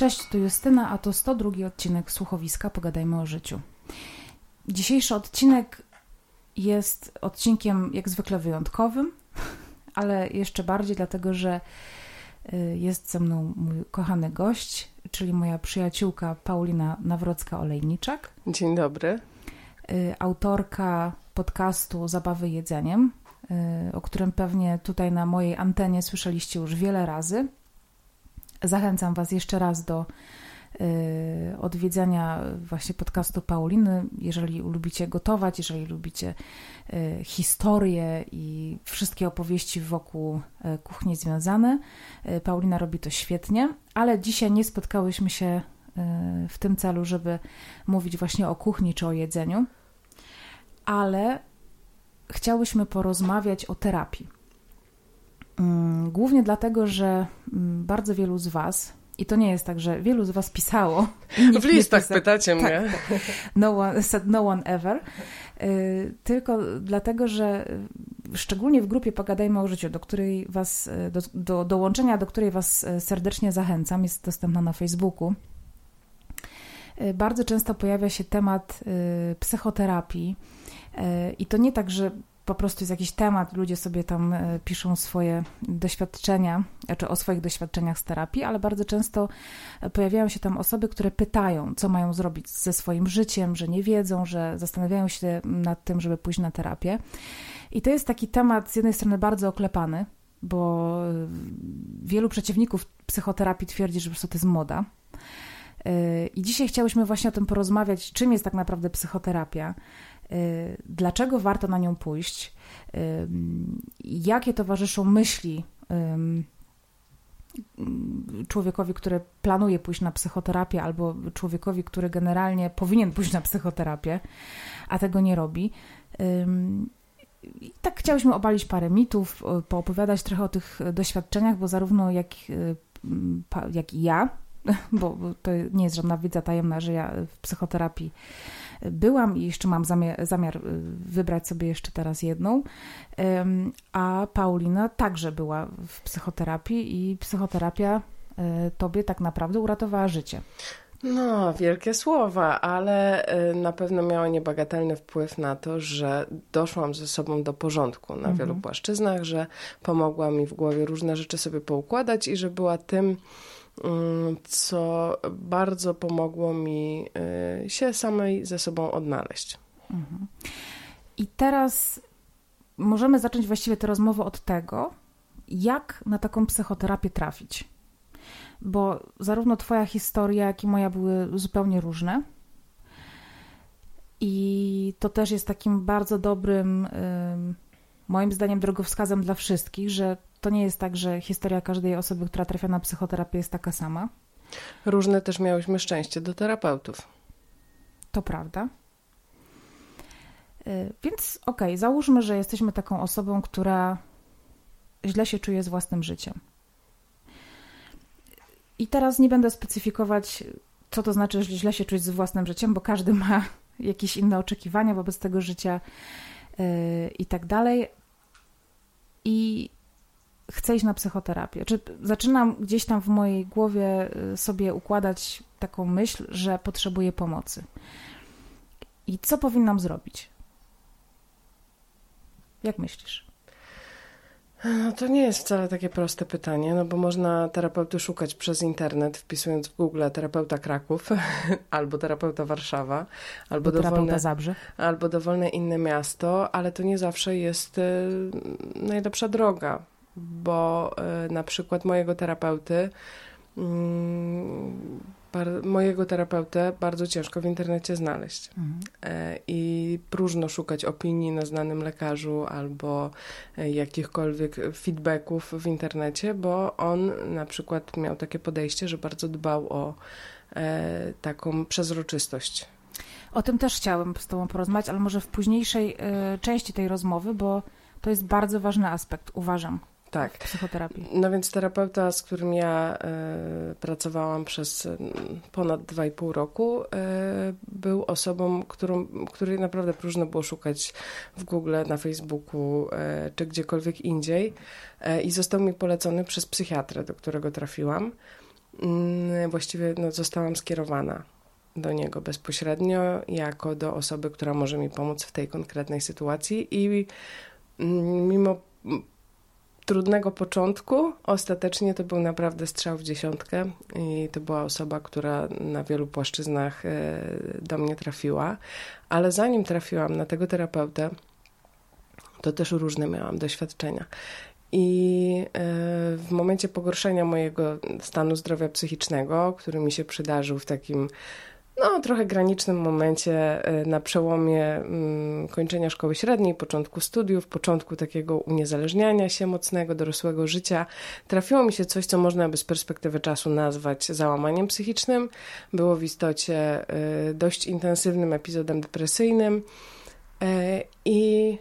Cześć, tu Justyna, a to 102 odcinek Słuchowiska Pogadajmy o życiu. Dzisiejszy odcinek jest odcinkiem jak zwykle wyjątkowym, ale jeszcze bardziej dlatego, że y, jest ze mną mój kochany gość, czyli moja przyjaciółka Paulina Nawrocka-Olejniczak. Dzień dobry. Y, autorka podcastu Zabawy jedzeniem, y, o którym pewnie tutaj na mojej antenie słyszeliście już wiele razy. Zachęcam Was jeszcze raz do y, odwiedzania właśnie podcastu Pauliny, jeżeli lubicie gotować, jeżeli lubicie y, historię i wszystkie opowieści wokół y, kuchni związane. Paulina robi to świetnie, ale dzisiaj nie spotkałyśmy się w tym celu, żeby mówić właśnie o kuchni czy o jedzeniu, ale chciałyśmy porozmawiać o terapii głównie dlatego, że mm, bardzo wielu z Was, i to nie jest tak, że wielu z Was pisało. W listach pytacie tak, mnie. Tak, no one, said no one ever. Y, tylko dlatego, że szczególnie w grupie Pogadajmy o życiu, do której Was, y, do, do dołączenia do której Was y, serdecznie zachęcam, jest dostępna na Facebooku. Bardzo często pojawia się temat psychoterapii. I to nie tak, że po prostu jest jakiś temat, ludzie sobie tam e, piszą swoje doświadczenia, znaczy o swoich doświadczeniach z terapii, ale bardzo często e, pojawiają się tam osoby, które pytają, co mają zrobić ze swoim życiem, że nie wiedzą, że zastanawiają się nad tym, żeby pójść na terapię. I to jest taki temat z jednej strony bardzo oklepany, bo e, wielu przeciwników psychoterapii twierdzi, że po prostu to jest moda. I dzisiaj chciałyśmy właśnie o tym porozmawiać, czym jest tak naprawdę psychoterapia, dlaczego warto na nią pójść, y, jakie towarzyszą myśli człowiekowi, który planuje pójść na psychoterapię, albo człowiekowi, który generalnie powinien pójść na psychoterapię, a tego nie robi. I tak chciałyśmy obalić parę mitów, poopowiadać trochę o tych doświadczeniach, bo zarówno jak, jak i ja, bo to nie jest żadna wiedza tajemna, że ja w psychoterapii byłam i jeszcze mam zamiar, zamiar y, wybrać sobie jeszcze teraz jedną. A Paulina także była w psychoterapii i psychoterapia y, tobie tak naprawdę uratowała życie. No, wielkie słowa, ale y, na pewno miała niebagatelny wpływ na to, że doszłam ze sobą do porządku na mhm. wielu płaszczyznach, że pomogła mi w głowie różne rzeczy sobie poukładać i że była tym, co bardzo pomogło mi y, się samej ze sobą odnaleźć. Mhm. I teraz możemy zacząć właściwie tę rozmowę od tego, jak na taką psychoterapię trafić. Bo zarówno Twoja historia, jak i moja były zupełnie różne. I to też jest takim bardzo dobrym, moim zdaniem, drogowskazem dla wszystkich, że to nie jest tak, że historia każdej osoby, która trafia na psychoterapię, jest taka sama. Różne też miałyśmy szczęście do terapeutów. To prawda. Y, więc okej, okay, załóżmy, że jesteśmy taką osobą, która źle się czuje z własnym życiem. I teraz nie będę specyfikować, co to znaczy źle się czuć z własnym życiem, bo każdy ma jakieś inne oczekiwania wobec tego życia yy, i tak dalej. I chcę iść na psychoterapię. Czy zaczynam gdzieś tam w mojej głowie y, sobie układać taką myśl, że potrzebuję pomocy. I co powinnam zrobić? Jak myślisz? No to nie jest wcale takie proste pytanie, no bo można terapeuty szukać przez internet, wpisując w Google terapeuta Kraków, albo terapeuta Warszawa, albo dowolne, Zabrze. albo dowolne inne miasto, ale to nie zawsze jest y, najlepsza droga bo y, na przykład mojego terapeuty, mojego terapeutę bardzo ciężko w internecie znaleźć. Mhm. E, I próżno szukać opinii na znanym lekarzu albo e, jakichkolwiek feedbacków w internecie, bo on na przykład miał takie podejście, że bardzo dbał o e, taką przezroczystość. O tym też chciałam z Tobą porozmawiać, ale może w późniejszej części tej rozmowy, bo to jest bardzo ważny aspekt, uważam. Tak. Psychoterapii. No więc terapeuta, z którym ja y, pracowałam przez ponad 2,5 roku, y, był osobą, którą, której naprawdę próżno było szukać w Google, na Facebooku y, czy gdziekolwiek indziej. I został mi polecony przez psychiatrę, do którego trafiłam. mm, właściwie no, zostałam skierowana do niego bezpośrednio, jako do osoby, która może mi pomóc w tej konkretnej sytuacji. I mm, mimo trudnego początku, ostatecznie to był naprawdę strzał w dziesiątkę i to była osoba, która na wielu płaszczyznach e, do mnie trafiła, ale zanim trafiłam na tego terapeutę, to też różne miałam doświadczenia. I e, w momencie pogorszenia mojego stanu zdrowia psychicznego, który mi się przydarzył w takim no, trochę granicznym momencie e, na przełomie mm, kończenia szkoły średniej, początku studiów, początku takiego uniezależniania się mocnego, dorosłego życia, trafiło mi się coś, co można by z perspektywy czasu nazwać załamaniem psychicznym. Było w istocie e, dość intensywnym epizodem depresyjnym i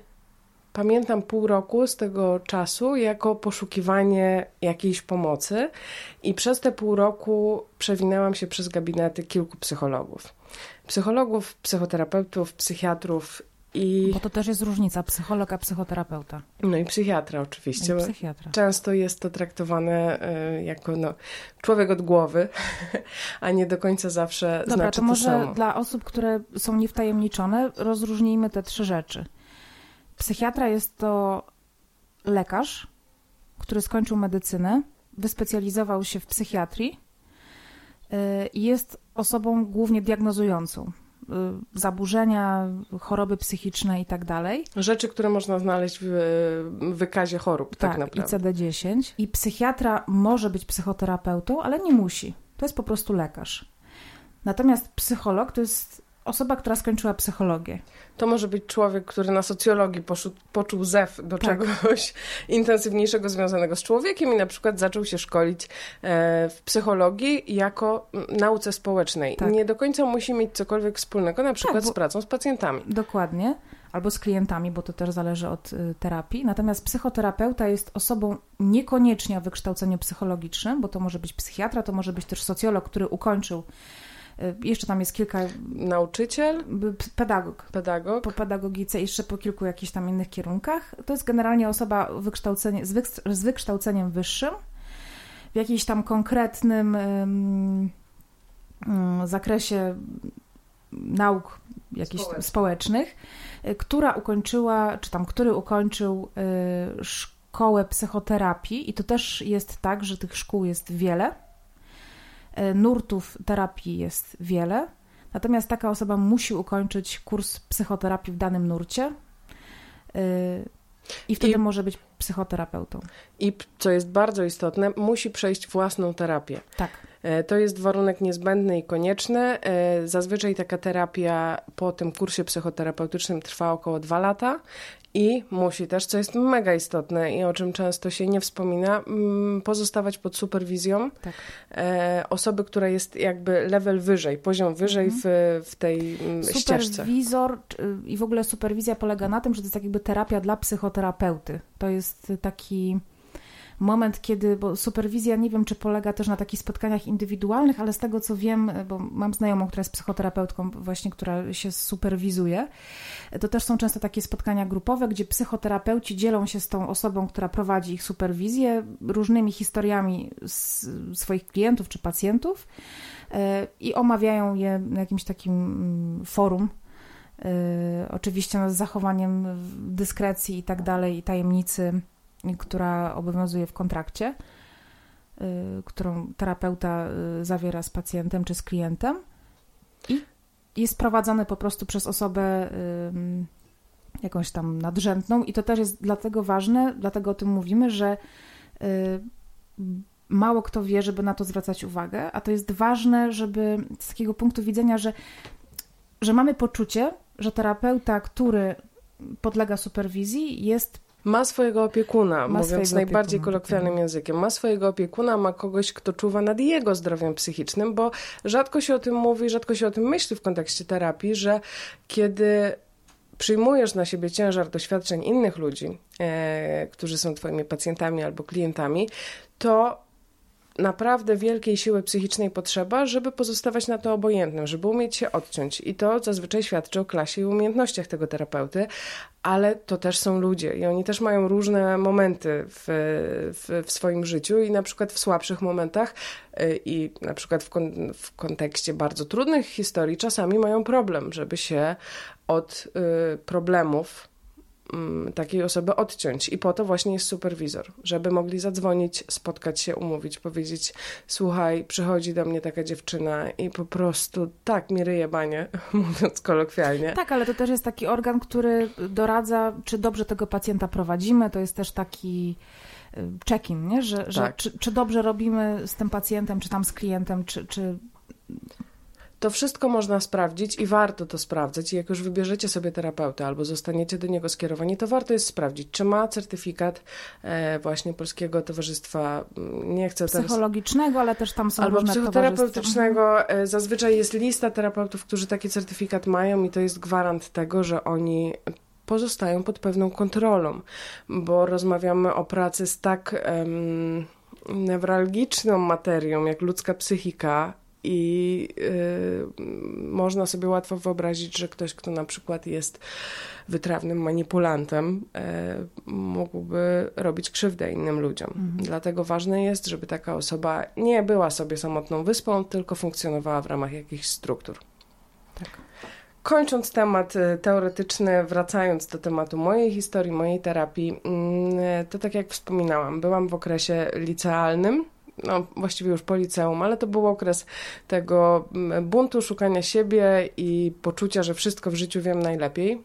pamiętam pół roku z tego czasu jako poszukiwanie jakiejś pomocy i przez te pół roku przewinęłam się przez gabinety kilku psychologów. Psychologów, psychoterapeutów, psychiatrów i... Bo to też jest różnica, psycholog a psychoterapeuta. No i psychiatra oczywiście. No i psychiatra. Często jest to traktowane y, jako no, człowiek od głowy, a nie do końca zawsze Dobra, znaczy to może samo. dla osób, które są niewtajemniczone, rozróżnijmy te trzy rzeczy. Psychiatra jest to lekarz, który skończył medycynę, wyspecjalizował się w psychiatrii y, i jest osobą głównie diagnozującą y, zaburzenia, choroby psychiczne i tak dalej. Rzeczy, które można znaleźć w wykazie chorób, tak, tak naprawdę. i CD-10. I psychiatra może być psychoterapeutą, ale nie musi. To jest po prostu lekarz. Natomiast psycholog to jest osoba, która skończyła psychologię. To może być człowiek, który na socjologii poszu, poczuł zew do tak. czegoś intensywniejszego związanego z człowiekiem i na przykład zaczął się szkolić e, w psychologii jako nauce społecznej. Tak. Nie do końca musi mieć cokolwiek wspólnego na przykład tak, z pracą z pacjentami. Dokładnie. Albo z klientami, bo to też zależy od y, terapii. Natomiast psychoterapeuta jest osobą niekoniecznie o wykształceniu psychologicznym, bo to może być psychiatra, to może być też socjolog, który ukończył jeszcze tam jest kilka. Nauczyciel? Pedagog. Pedagog. Po pedagogice, jeszcze po kilku jakichś tam innych kierunkach. To jest generalnie osoba wykształcenie, z, z wykształceniem wyższym w jakimś tam konkretnym um, zakresie nauk jakichś społecznych. społecznych, y, która ukończyła, czy tam który ukończył y, szkołę psychoterapii i to też jest tak, że tych szkół jest wiele nurtów terapii jest wiele, natomiast taka osoba musi ukończyć kurs psychoterapii w danym nurcie e, i wtedy I, może być psychoterapeutą. I co jest bardzo istotne, musi przejść własną terapię. Tak. E, to jest warunek niezbędny i konieczny. Zazwyczaj taka terapia po tym kursie psychoterapeutycznym trwa około dwa lata i musi też, co jest mega istotne i o czym często się nie wspomina, mm, pozostawać pod superwizją tak. E, osoby, która jest jakby level wyżej, poziom wyżej mhm. w, w tej mm, ścieżce. Superwizor i w ogóle superwizja polega na tym, że to jest tak jakby terapia dla psychoterapeuty. To jest taki moment, kiedy, bo superwizja nie wiem, czy polega też na takich spotkaniach indywidualnych, ale z tego co wiem, bo mam znajomą, która jest psychoterapeutką właśnie, która się superwizuje, to też są często takie spotkania grupowe, gdzie psychoterapeuci dzielą się z tą osobą, która prowadzi ich superwizję, różnymi historiami swoich klientów czy pacjentów e, i omawiają je na jakimś takim mm, forum, e, oczywiście z zachowaniem dyskrecji i tak dalej, i tajemnicy która obowiązuje w kontrakcie, y, którą terapeuta y, zawiera z pacjentem czy z klientem i jest prowadzony po prostu przez osobę jakąś tam nadrzędną. I to też jest dlatego ważne, dlatego o tym mówimy, że y, mało kto wie, żeby na to zwracać uwagę, a to jest ważne, żeby z takiego punktu widzenia, że, że mamy poczucie, że terapeuta, który podlega superwizji, jest ma swojego opiekuna, ma mówiąc najbardziej opiekuna, kolokwialnym tak. językiem. Ma swojego opiekuna, ma kogoś, kto czuwa nad jego zdrowiem psychicznym, bo rzadko się o tym mówi, rzadko się o tym myśli w kontekście terapii, że kiedy przyjmujesz na siebie ciężar doświadczeń innych ludzi, e, którzy są twoimi pacjentami albo klientami, to naprawdę wielkiej siły psychicznej potrzeba, żeby pozostawać na to obojętnym, żeby umieć się odciąć. I to zazwyczaj świadczy o klasie i umiejętnościach tego terapeuty, ale to też są ludzie i oni też mają różne momenty w, w, w swoim życiu i na przykład w słabszych momentach y, i na przykład w, kon, w kontekście bardzo trudnych historii czasami mają problem, żeby się od y, problemów takiej osoby odciąć. I po to właśnie jest superwizor, żeby mogli zadzwonić, spotkać się, umówić, powiedzieć: Słuchaj, przychodzi do mnie taka dziewczyna i po prostu tak mi ryje banie, mówiąc kolokwialnie. Tak, ale to też jest taki organ, który doradza, czy dobrze tego pacjenta prowadzimy. To jest też taki y, check-in, nie? Że, że tak. czy, czy dobrze robimy z tym pacjentem, czy tam z klientem, czy, czy to wszystko można sprawdzić i warto to sprawdzać. I jak już wybierzecie sobie terapeutę albo zostaniecie do niego skierowani, to warto jest sprawdzić, czy ma certyfikat e, właśnie Polskiego Towarzystwa, mm, nie chcę Psychologicznego, teraz... ale też tam są Albo psychoterapeutycznego. E, zazwyczaj jest lista terapeutów, którzy taki certyfikat mają i to jest gwarant tego, że oni pozostają pod pewną kontrolą, bo rozmawiamy o pracy z tak um, newralgiczną materią, jak ludzka psychika, i y, można sobie łatwo wyobrazić, że ktoś, kto na przykład jest wytrawnym manipulantem, y, mógłby robić krzywdę innym ludziom. Mhm. Dlatego ważne jest, żeby taka osoba nie była sobie samotną wyspą, tylko funkcjonowała w ramach jakichś struktur. Tak. Kończąc temat y, teoretyczny, wracając do tematu mojej historii, mojej terapii, mm, to tak jak wspominałam, byłam w okresie licealnym, no właściwie już po liceum, ale to był okres tego mm, buntu, szukania siebie i poczucia, że wszystko w życiu wiem najlepiej.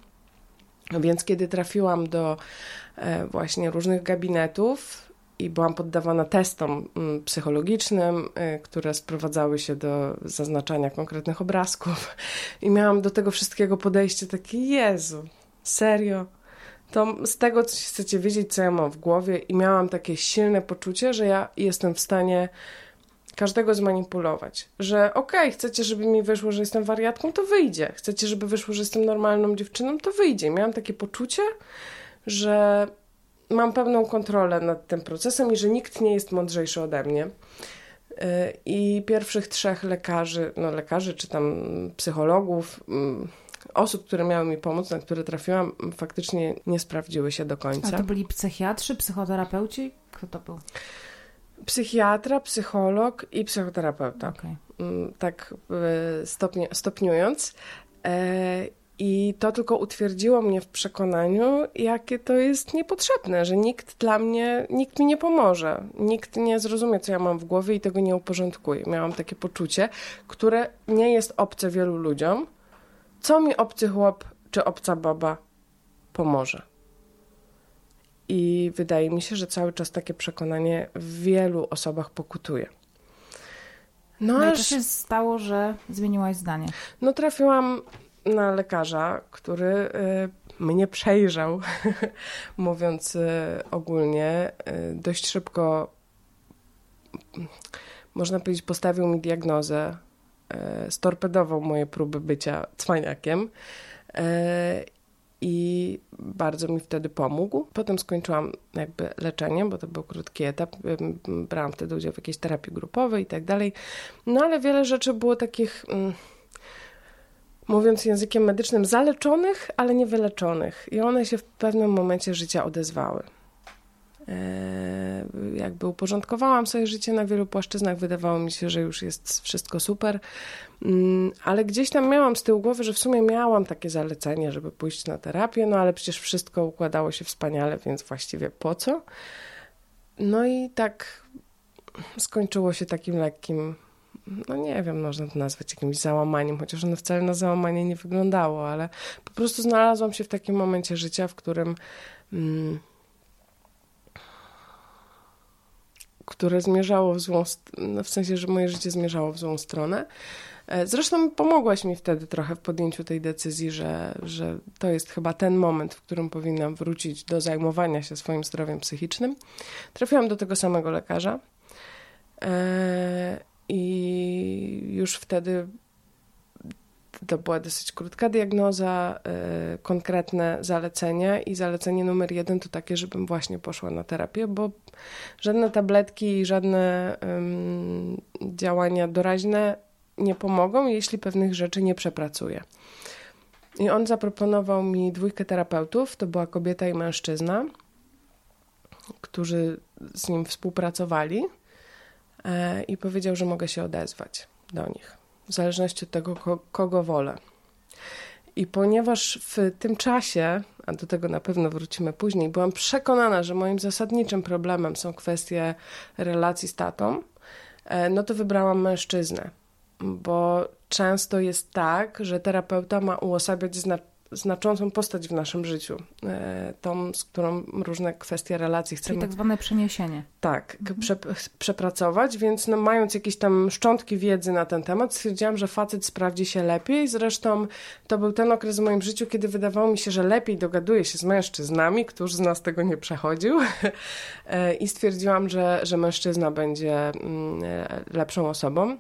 Więc kiedy trafiłam do e, właśnie różnych gabinetów i byłam poddawana testom mm, psychologicznym, e, które sprowadzały się do zaznaczania konkretnych obrazków i miałam do tego wszystkiego podejście takie, Jezu, serio? To z tego coś chcecie wiedzieć, co ja mam w głowie i miałam takie silne poczucie, że ja jestem w stanie każdego zmanipulować. Że okej, okay, chcecie, żeby mi wyszło, że jestem wariatką, to wyjdzie. Chcecie, żeby wyszło, że jestem normalną dziewczyną, to wyjdzie. Miałam takie poczucie, że mam pełną kontrolę nad tym procesem i że nikt nie jest mądrzejszy ode mnie. Y, I pierwszych trzech lekarzy, no lekarzy czy tam psychologów, mm, osób, które miały mi pomóc, na które trafiłam, faktycznie nie sprawdziły się do końca. A to byli psychiatrzy, psychoterapeuci? Kto to był? Psychiatra, psycholog i psychoterapeuta. Okay. Mm, tak e, stopnie, stopniując. E, I to tylko utwierdziło mnie w przekonaniu, jakie to jest niepotrzebne, że nikt dla mnie, nikt mi nie pomoże, nikt nie zrozumie, co ja mam w głowie i tego nie uporządkuje. Miałam takie poczucie, które nie jest obce wielu ludziom, co mi obcy chłop czy obca baba pomoże. I wydaje mi się, że cały czas takie przekonanie w wielu osobach pokutuje. No, no aż... to się stało, że zmieniłaś zdanie. No trafiłam na lekarza, który y, mnie przejrzał, mówiąc y, ogólnie, y, dość szybko, można powiedzieć, postawił mi diagnozę storpedował moje próby bycia cwaniakiem e, i bardzo mi wtedy pomógł. Potem skończyłam jakby leczenie, bo to był krótki etap. Brałam wtedy udział w jakiejś terapii grupowej i tak dalej. No ale wiele rzeczy było takich, mm, mówiąc językiem medycznym, zaleczonych, ale nie wyleczonych. I one się w pewnym momencie życia odezwały. E, jakby uporządkowałam swoje życie na wielu płaszczyznach, wydawało mi się, że już jest wszystko super, mm, ale gdzieś tam miałam z tyłu głowy, że w sumie miałam takie zalecenie, żeby pójść na terapię, no ale przecież wszystko układało się wspaniale, więc właściwie po co? No i tak skończyło się takim lekkim, no nie wiem, można to nazwać jakimś załamaniem, chociaż ono wcale na załamanie nie wyglądało, ale po prostu znalazłam się w takim momencie życia, w którym... Mm, które zmierzało w złą, w sensie, że moje życie zmierzało w złą stronę. E, zresztą pomogłaś mi wtedy trochę w podjęciu tej decyzji, że, że to jest chyba ten moment, w którym powinnam wrócić do zajmowania się swoim zdrowiem psychicznym. Trafiłam do tego samego lekarza e, i już wtedy to była dosyć krótka diagnoza, y, konkretne zalecenia i zalecenie numer jeden to takie, żebym właśnie poszła na terapię, bo żadne tabletki i żadne działania doraźne nie pomogą, jeśli pewnych rzeczy nie przepracuję. I on zaproponował mi dwójkę terapeutów, to była kobieta i mężczyzna, którzy z nim współpracowali e, i powiedział, że mogę się odezwać do nich, w zależności od tego, kogo wolę. I ponieważ w tym czasie, a do tego na pewno wrócimy później, byłam przekonana, że moim zasadniczym problemem są kwestie relacji z tatą, e, no to wybrałam mężczyznę bo często jest tak, że terapeuta ma uosabiać zna znaczącą postać w naszym życiu, e, tą, z którą różne kwestie relacji chcemy... Czyli tak zwane przeniesienie. Tak, mhm. prze, przepracować, więc no, mając jakieś tam szczątki wiedzy na ten temat, stwierdziłam, że facet sprawdzi się lepiej. Zresztą to był ten okres w moim życiu, kiedy wydawało mi się, że lepiej dogaduję się z mężczyznami, któż z nas tego nie przechodził. E, I stwierdziłam, że, że mężczyzna będzie mm, e, lepszą osobą.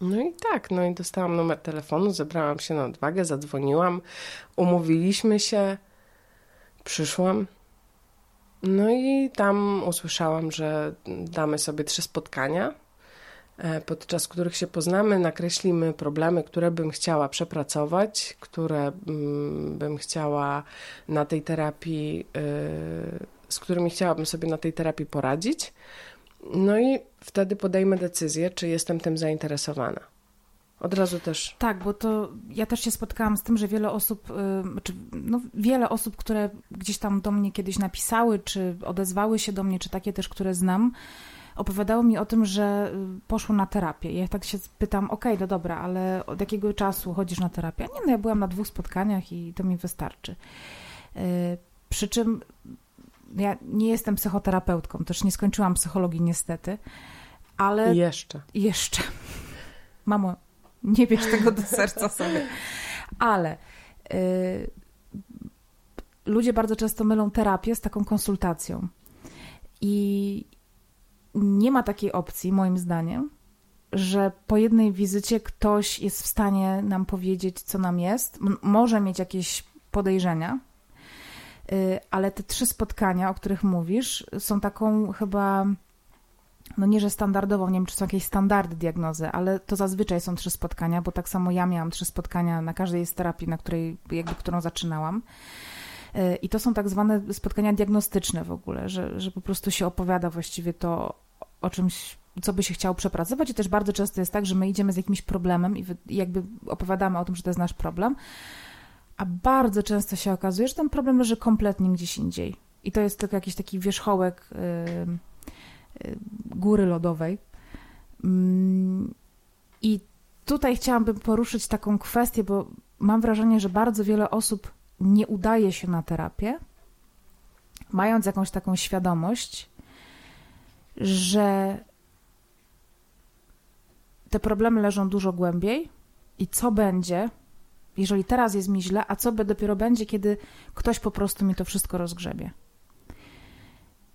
No i tak, no i dostałam numer telefonu, zebrałam się na odwagę, zadzwoniłam, umówiliśmy się, przyszłam. No i tam usłyszałam, że damy sobie trzy spotkania, e, podczas których się poznamy, nakreślimy problemy, które bym chciała przepracować, które mm, bym chciała na tej terapii, e, z którymi chciałabym sobie na tej terapii poradzić. No i wtedy podejmę decyzję, czy jestem tym zainteresowana. Od razu też. Tak, bo to ja też się spotkałam z tym, że wiele osób, czy no, wiele osób, które gdzieś tam do mnie kiedyś napisały, czy odezwały się do mnie, czy takie też, które znam, opowiadały mi o tym, że y, poszło na terapię. Ja tak się pytam, okej, okay, no dobra, ale od jakiego czasu chodzisz na terapię? Nie, no ja byłam na dwóch spotkaniach i to mi wystarczy. Y, przy czym ja nie jestem psychoterapeutką, też nie skończyłam psychologii niestety, ale... Jeszcze. Jeszcze. Mamo, nie bierz tego do serca sobie. Ale y, ludzie bardzo często mylą terapię z taką konsultacją. I nie ma takiej opcji, moim zdaniem, że po jednej wizycie ktoś jest w stanie nam powiedzieć, co nam jest. Może mieć jakieś podejrzenia, ale te trzy spotkania, o których mówisz, są taką chyba, no nie, że standardową, nie wiem, czy są jakieś standardy diagnozy, ale to zazwyczaj są trzy spotkania, bo tak samo ja miałam trzy spotkania na każdej z terapii, na której, jakby, którą zaczynałam. Y, I to są tak zwane spotkania diagnostyczne w ogóle, że, że po prostu się opowiada właściwie to o czymś, co by się chciało przepracować. I też bardzo często jest tak, że my idziemy z jakimś problemem i jakby opowiadamy o tym, że to jest nasz problem, a bardzo często się okazuje, że ten problem leży kompletnie gdzieś indziej. I to jest tylko jakiś taki wierzchołek yy, yy, góry lodowej. Yy. I tutaj chciałabym poruszyć taką kwestię, bo mam wrażenie, że bardzo wiele osób nie udaje się na terapię, mając jakąś taką świadomość, że te problemy leżą dużo głębiej i co będzie, jeżeli teraz jest mi źle, a co dopiero będzie, kiedy ktoś po prostu mi to wszystko rozgrzebie.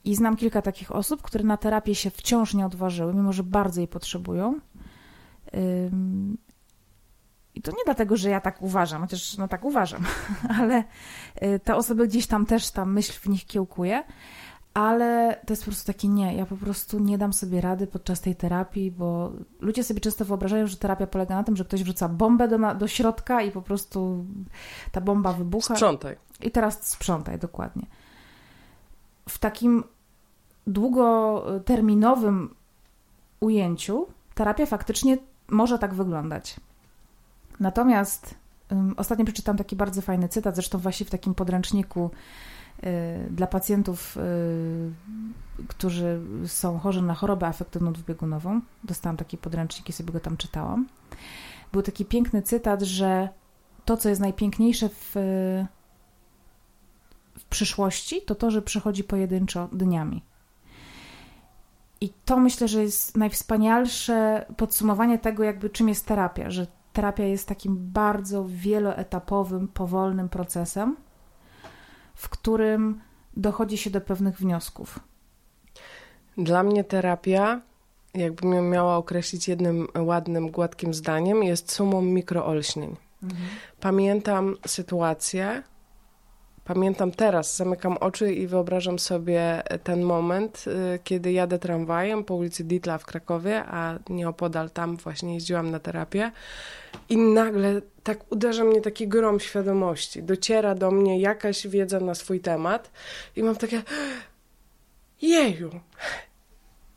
I znam kilka takich osób, które na terapię się wciąż nie odważyły, mimo że bardzo jej potrzebują. I to nie dlatego, że ja tak uważam, chociaż no tak uważam, ale y, te osoby gdzieś tam też ta myśl w nich kiełkuje ale to jest po prostu takie nie, ja po prostu nie dam sobie rady podczas tej terapii, bo ludzie sobie często wyobrażają, że terapia polega na tym, że ktoś wrzuca bombę do, do środka i po prostu ta bomba wybucha. Sprzątaj. I teraz sprzątaj, dokładnie. W takim długoterminowym ujęciu terapia faktycznie może tak wyglądać. Natomiast um, ostatnio przeczytam taki bardzo fajny cytat, zresztą właśnie w takim podręczniku dla pacjentów, y, którzy są chorzy na chorobę afektywną dwubiegunową. Dostałam taki podręcznik i sobie go tam czytałam. Był taki piękny cytat, że to, co jest najpiękniejsze w, w przyszłości, to to, że przychodzi pojedynczo dniami. I to myślę, że jest najwspanialsze podsumowanie tego, jakby czym jest terapia, że terapia jest takim bardzo wieloetapowym, powolnym procesem, w którym dochodzi się do pewnych wniosków. Dla mnie terapia jakbym ją miała określić jednym ładnym, gładkim zdaniem, jest sumą mikroolśnień. Mhm. Pamiętam sytuację, pamiętam teraz, zamykam oczy i wyobrażam sobie ten moment, y, kiedy jadę tramwajem po ulicy Ditla w Krakowie, a nieopodal tam właśnie jeździłam na terapię i nagle tak uderza mnie taki grom świadomości. Dociera do mnie jakaś wiedza na swój temat i mam takie jeju!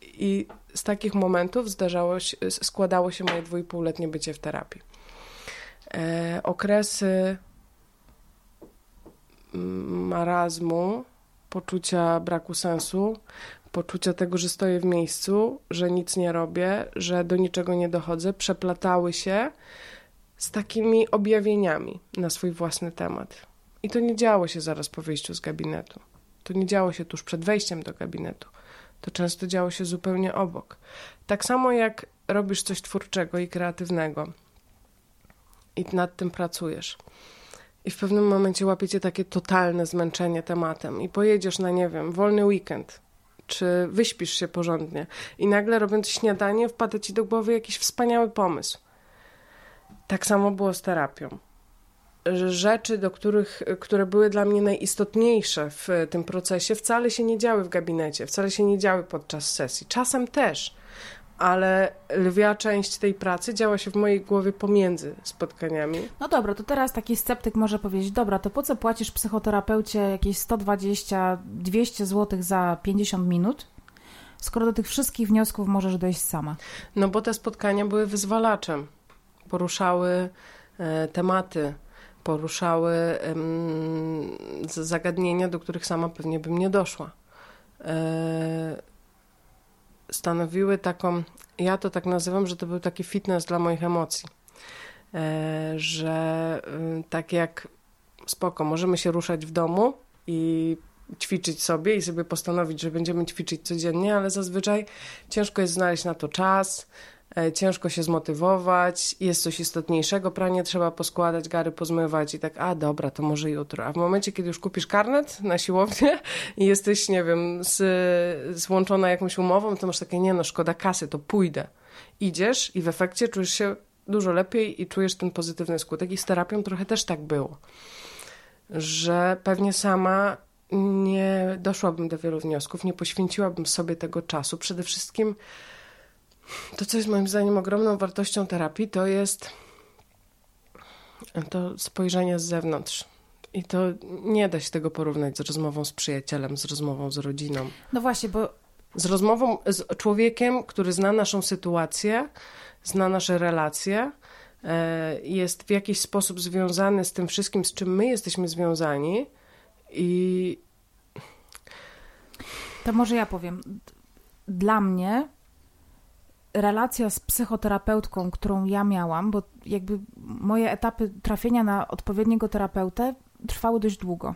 I z takich momentów zdarzało się, składało się moje dwójpółletnie bycie w terapii. E, okresy marazmu, poczucia braku sensu, poczucia tego, że stoję w miejscu, że nic nie robię, że do niczego nie dochodzę, przeplatały się z takimi objawieniami na swój własny temat. I to nie działo się zaraz po wyjściu z gabinetu. To nie działo się tuż przed wejściem do gabinetu. To często działo się zupełnie obok. Tak samo jak robisz coś twórczego i kreatywnego i nad tym pracujesz. I w pewnym momencie łapiecie takie totalne zmęczenie tematem i pojedziesz na, nie wiem, wolny weekend, czy wyśpisz się porządnie i nagle robiąc śniadanie wpada ci do głowy jakiś wspaniały pomysł. Tak samo było z terapią. Rzeczy, do których, które były dla mnie najistotniejsze w tym procesie, wcale się nie działy w gabinecie, wcale się nie działy podczas sesji. Czasem też, ale lwia część tej pracy działa się w mojej głowie pomiędzy spotkaniami. No dobra, to teraz taki sceptyk może powiedzieć, dobra, to po co płacisz psychoterapeucie jakieś 120-200 zł za 50 minut, skoro do tych wszystkich wniosków możesz dojść sama? No bo te spotkania były wyzwalaczem. Poruszały e, tematy, poruszały e, zagadnienia, do których sama pewnie bym nie doszła. E, stanowiły taką, ja to tak nazywam, że to był taki fitness dla moich emocji. E, że y, tak jak spoko, możemy się ruszać w domu i ćwiczyć sobie i sobie postanowić, że będziemy ćwiczyć codziennie, ale zazwyczaj ciężko jest znaleźć na to czas, ciężko się zmotywować, jest coś istotniejszego, pranie trzeba poskładać, gary pozmywać i tak, a dobra, to może jutro. A w momencie, kiedy już kupisz karnet na siłownię i jesteś, nie wiem, z, złączona jakąś umową, to masz takie, nie no, szkoda kasy, to pójdę. Idziesz i w efekcie czujesz się dużo lepiej i czujesz ten pozytywny skutek. I z terapią trochę też tak było, że pewnie sama nie doszłabym do wielu wniosków, nie poświęciłabym sobie tego czasu. Przede wszystkim to, co jest moim zdaniem ogromną wartością terapii, to jest to spojrzenie z zewnątrz. I to nie da się tego porównać z rozmową z przyjacielem, z rozmową z rodziną. No właśnie, bo. Z rozmową z człowiekiem, który zna naszą sytuację, zna nasze relacje, e, jest w jakiś sposób związany z tym wszystkim, z czym my jesteśmy związani. I. To może ja powiem. Dla mnie relacja z psychoterapeutką, którą ja miałam, bo jakby moje etapy trafienia na odpowiedniego terapeutę trwały dość długo.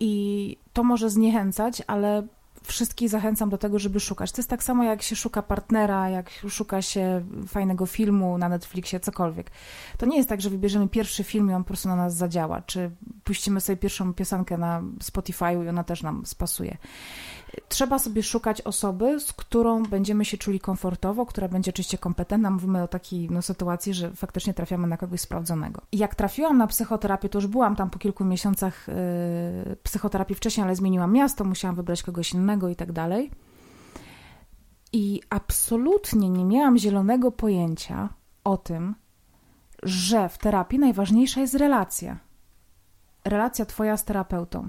I to może zniechęcać, ale wszystkich zachęcam do tego, żeby szukać. To jest tak samo, jak się szuka partnera, jak szuka się fajnego filmu na Netflixie, cokolwiek. To nie jest tak, że wybierzemy pierwszy film i on po prostu na nas zadziała, czy puścimy sobie pierwszą piosenkę na Spotify i ona też nam spasuje trzeba sobie szukać osoby, z którą będziemy się czuli komfortowo, która będzie oczywiście kompetentna. Mówimy o takiej no, sytuacji, że faktycznie trafiamy na kogoś sprawdzonego. Jak trafiłam na psychoterapię, to już byłam tam po kilku miesiącach yy, psychoterapii wcześniej, ale zmieniłam miasto, musiałam wybrać kogoś innego i tak dalej. I absolutnie nie miałam zielonego pojęcia o tym, że w terapii najważniejsza jest relacja. Relacja twoja z terapeutą.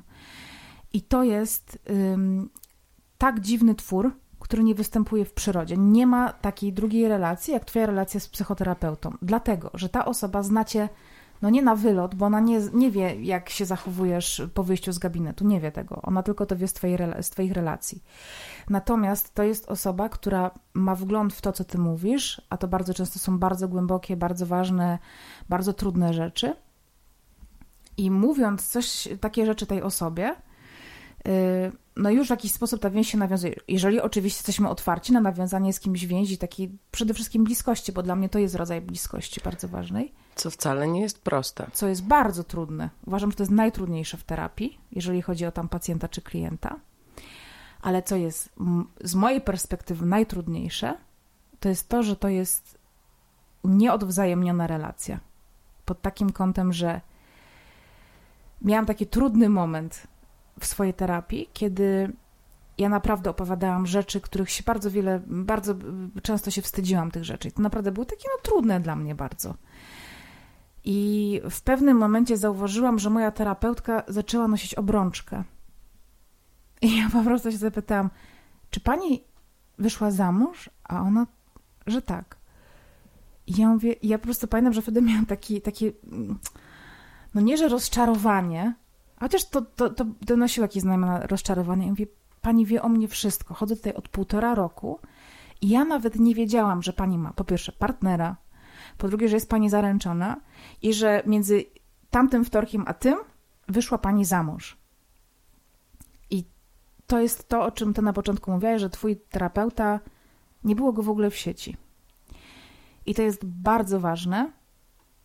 I to jest tak dziwny twór, który nie występuje w przyrodzie. Nie ma takiej drugiej relacji, jak twoja relacja z psychoterapeutą. Dlatego, że ta osoba znacie, no nie na wylot, bo ona nie, nie wie, jak się zachowujesz po wyjściu z gabinetu. Nie wie tego. Ona tylko to wie z, twojej, z twoich relacji. Natomiast to jest osoba, która ma wgląd w to, co ty mówisz, a to bardzo często są bardzo głębokie, bardzo ważne, bardzo trudne rzeczy. I mówiąc coś, takie rzeczy tej osobie, yy, no już w jakiś sposób ta więź się nawiązuje. Jeżeli oczywiście jesteśmy otwarci na nawiązanie z kimś więzi, takiej przede wszystkim bliskości, bo dla mnie to jest rodzaj bliskości bardzo ważnej. Co wcale nie jest proste. Co jest bardzo trudne. Uważam, że to jest najtrudniejsze w terapii, jeżeli chodzi o tam pacjenta czy klienta. Ale co jest z mojej perspektywy najtrudniejsze, to jest to, że to jest nieodwzajemniona relacja. Pod takim kątem, że miałam taki trudny moment w swojej terapii, kiedy ja naprawdę opowiadałam rzeczy, których się bardzo wiele, bardzo często się wstydziłam tych rzeczy. I to naprawdę były takie no, trudne dla mnie bardzo. I w pewnym momencie zauważyłam, że moja terapeutka zaczęła nosić obrączkę. I ja po prostu się zapytałam, czy pani wyszła za mąż? A ona, że tak. I ja mówię, ja po prostu pamiętam, że wtedy miałam taki, taki no nie, że rozczarowanie, chociaż to, to, to donosiło jakieś znamiona rozczarowania. Pani wie o mnie wszystko. Chodzę tutaj od półtora roku i ja nawet nie wiedziałam, że pani ma po pierwsze partnera, po drugie, że jest pani zaręczona i że między tamtym wtorkiem a tym wyszła pani za mąż. I to jest to, o czym ty na początku mówiłaś, że twój terapeuta nie było go w ogóle w sieci. I to jest bardzo ważne,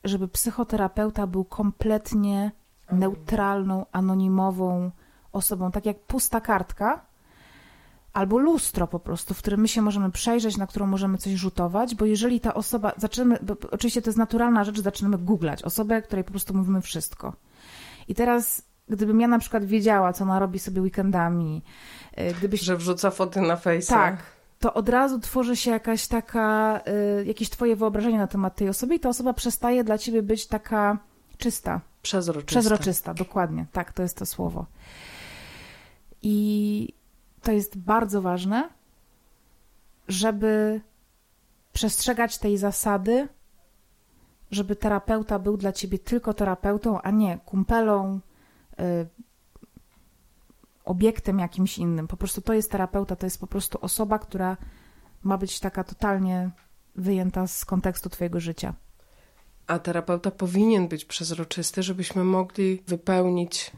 żeby psychoterapeuta był kompletnie neutralną, anonimową osobą, tak jak pusta kartka, albo lustro po prostu, w którym my się możemy przejrzeć, na którą możemy coś rzutować, bo jeżeli ta osoba, zaczynamy, oczywiście to jest naturalna rzecz, zaczynamy googlać osobę, której po prostu mówimy wszystko. I teraz, gdybym ja na przykład wiedziała, co ona robi sobie weekendami, y, gdybyś... Że wrzuca foty na Facebook. Tak, to od razu tworzy się jakaś taka, y, jakieś twoje wyobrażenie na temat tej osoby i ta osoba przestaje dla ciebie być taka czysta. Przezroczysta. Przezroczysta, dokładnie. Tak, to jest to słowo. I to jest bardzo ważne, żeby przestrzegać tej zasady, żeby terapeuta był dla ciebie tylko terapeutą, a nie kumpelą, y, obiektem jakimś innym. Po prostu to jest terapeuta, to jest po prostu osoba, która ma być taka totalnie wyjęta z kontekstu Twojego życia. A terapeuta powinien być przezroczysty, żebyśmy mogli wypełnić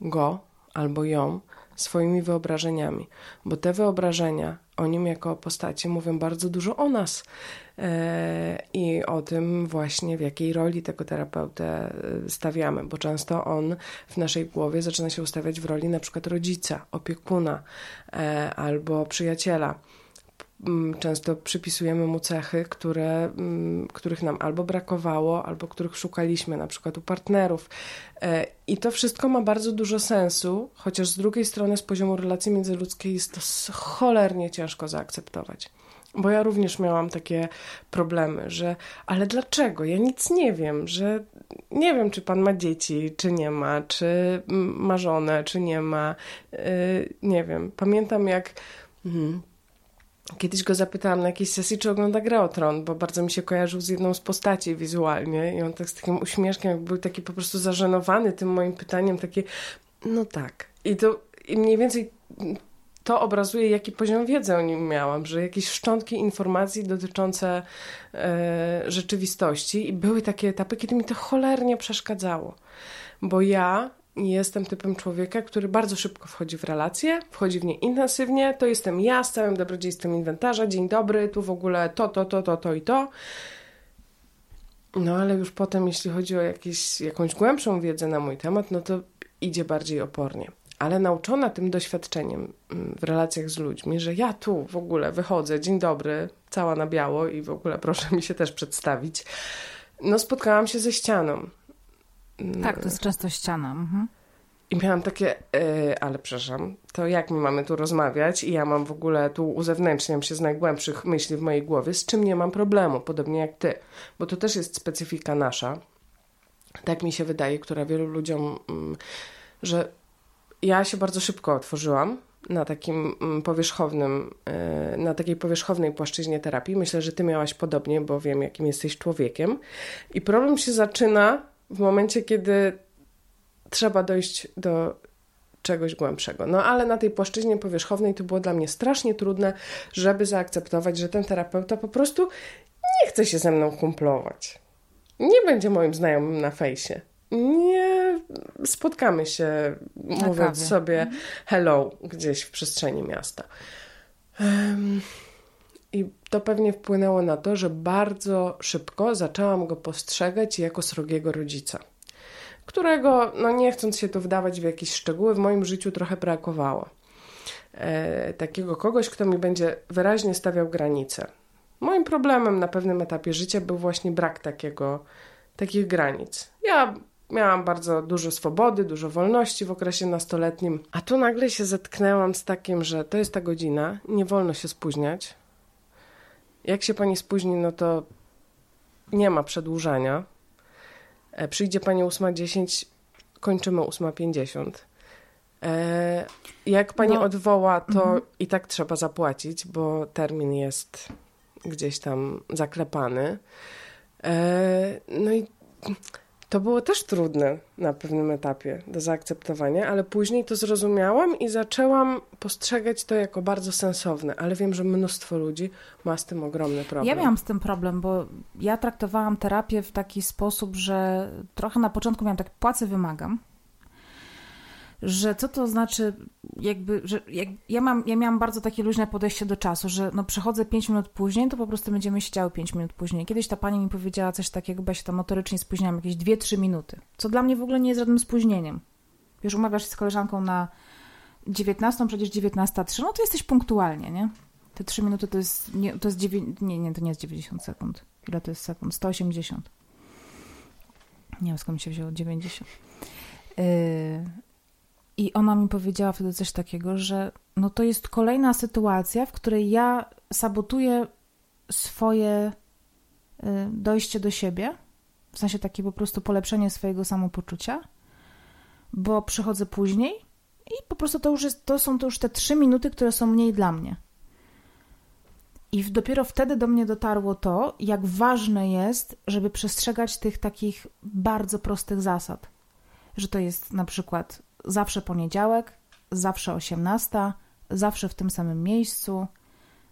go albo ją swoimi wyobrażeniami, bo te wyobrażenia o nim jako o postaci mówią bardzo dużo o nas e, i o tym właśnie, w jakiej roli tego terapeutę e, stawiamy, bo często on w naszej głowie zaczyna się ustawiać w roli na przykład rodzica, opiekuna e, albo przyjaciela często przypisujemy mu cechy, które, mm, których nam albo brakowało, albo których szukaliśmy, na przykład u partnerów. E, I to wszystko ma bardzo dużo sensu, chociaż z drugiej strony, z poziomu relacji międzyludzkiej, jest to cholernie ciężko zaakceptować. Bo ja również miałam takie problemy, że ale dlaczego? Ja nic nie wiem, że nie wiem, czy pan ma dzieci, czy nie ma, czy ma żonę, czy nie ma. Yy, nie wiem. Pamiętam jak. Yy, Kiedyś go zapytałam na jakiejś sesji, czy ogląda Grę o Tron, bo bardzo mi się kojarzył z jedną z postaci wizualnie i on tak z takim uśmieszkiem, jak był taki po prostu zażenowany tym moim pytaniem, takie, no tak. I to i mniej więcej to obrazuje, jaki poziom wiedzy o nim miałam, że jakieś szczątki informacji dotyczące e, rzeczywistości i były takie etapy, kiedy mi to cholernie przeszkadzało, bo ja jestem typem człowieka, który bardzo szybko wchodzi w relacje, wchodzi w nie intensywnie. To jestem ja z całym dobrodziejstwem inwentarza. Dzień dobry, tu w ogóle to, to, to, to, to i to. No ale już potem, jeśli chodzi o jakieś, jakąś głębszą wiedzę na mój temat, no to idzie bardziej opornie. Ale nauczona tym doświadczeniem mm, w relacjach z ludźmi, że ja tu w ogóle wychodzę, dzień dobry, cała na biało i w ogóle proszę mi się też przedstawić, no spotkałam się ze ścianą tak, to jest często ściana. Mhm. I miałam takie, yy, ale przepraszam, to jak my mamy tu rozmawiać? I ja mam w ogóle tu uzewnętrzniam się z najgłębszych myśli w mojej głowie, z czym nie mam problemu, podobnie jak ty, bo to też jest specyfika nasza, tak mi się wydaje, która wielu ludziom, yy, że ja się bardzo szybko otworzyłam na takim mm, powierzchownym, yy, na takiej powierzchownej płaszczyźnie terapii. Myślę, że ty miałaś podobnie, bo wiem, jakim jesteś człowiekiem. I problem się zaczyna w momencie, kiedy trzeba dojść do czegoś głębszego. No ale na tej płaszczyźnie powierzchownej to było dla mnie strasznie trudne, żeby zaakceptować, że ten terapeuta po prostu nie chce się ze mną kumplować. Nie będzie moim znajomym na fejsie. Nie spotkamy się, mówiąc sobie mhm. hello gdzieś w przestrzeni miasta. Um, i to pewnie wpłynęło na to, że bardzo szybko zaczęłam go postrzegać jako srogiego rodzica, którego, no nie chcąc się tu wdawać w jakieś szczegóły, w moim życiu trochę brakowało. e, takiego kogoś, kto mi będzie wyraźnie stawiał granice. Moim problemem na pewnym etapie życia był właśnie brak takiego, takich granic. Ja miałam bardzo dużo swobody, dużo wolności w okresie nastoletnim, a tu nagle się zetknęłam z takim, że to jest ta godzina, nie wolno się spóźniać. Jak się pani spóźni, no to nie ma przedłużania. E, przyjdzie pani 8.10, kończymy 8.50. E, jak pani no. odwoła, to mhm. i tak trzeba zapłacić, bo termin jest gdzieś tam zaklepany. E, no i to było też trudne na pewnym etapie do zaakceptowania, ale później to zrozumiałam i zaczęłam postrzegać to jako bardzo sensowne, ale wiem, że mnóstwo ludzi ma z tym ogromny problem. Ja miałam z tym problem, bo ja traktowałam terapię w taki sposób, że trochę na początku miałam tak, płacę, wymagam że co to znaczy, jakby, że jak, ja, mam, ja miałam bardzo takie luźne podejście do czasu, że no przychodzę 5 minut później, to po prostu będziemy siedziały 5 minut później. Kiedyś ta pani mi powiedziała coś takiego, bo ja się tam motorycznie spóźniałam jakieś 2-3 minuty, co dla mnie w ogóle nie jest żadnym spóźnieniem. Wiesz, umawiasz się z koleżanką na 19, przecież 19.03, no to jesteś punktualnie, nie? Te 3 minuty to jest, nie, to jest 9, nie, nie, to nie jest 90 sekund. Ile to jest sekund? 180. Nie wiem, skąd mi się wzięło 90. Yy, i ona mi powiedziała wtedy coś takiego, że no to jest kolejna sytuacja, w której ja sabotuję swoje y, dojście do siebie, w sensie takie po prostu polepszenie swojego samopoczucia, bo przychodzę później i po prostu to już jest, to są to już te trzy minuty, które są mniej dla mnie. I dopiero wtedy do mnie dotarło to, jak ważne jest, żeby przestrzegać tych takich bardzo prostych zasad. Że to jest na przykład zawsze poniedziałek, zawsze 18, zawsze w tym samym miejscu,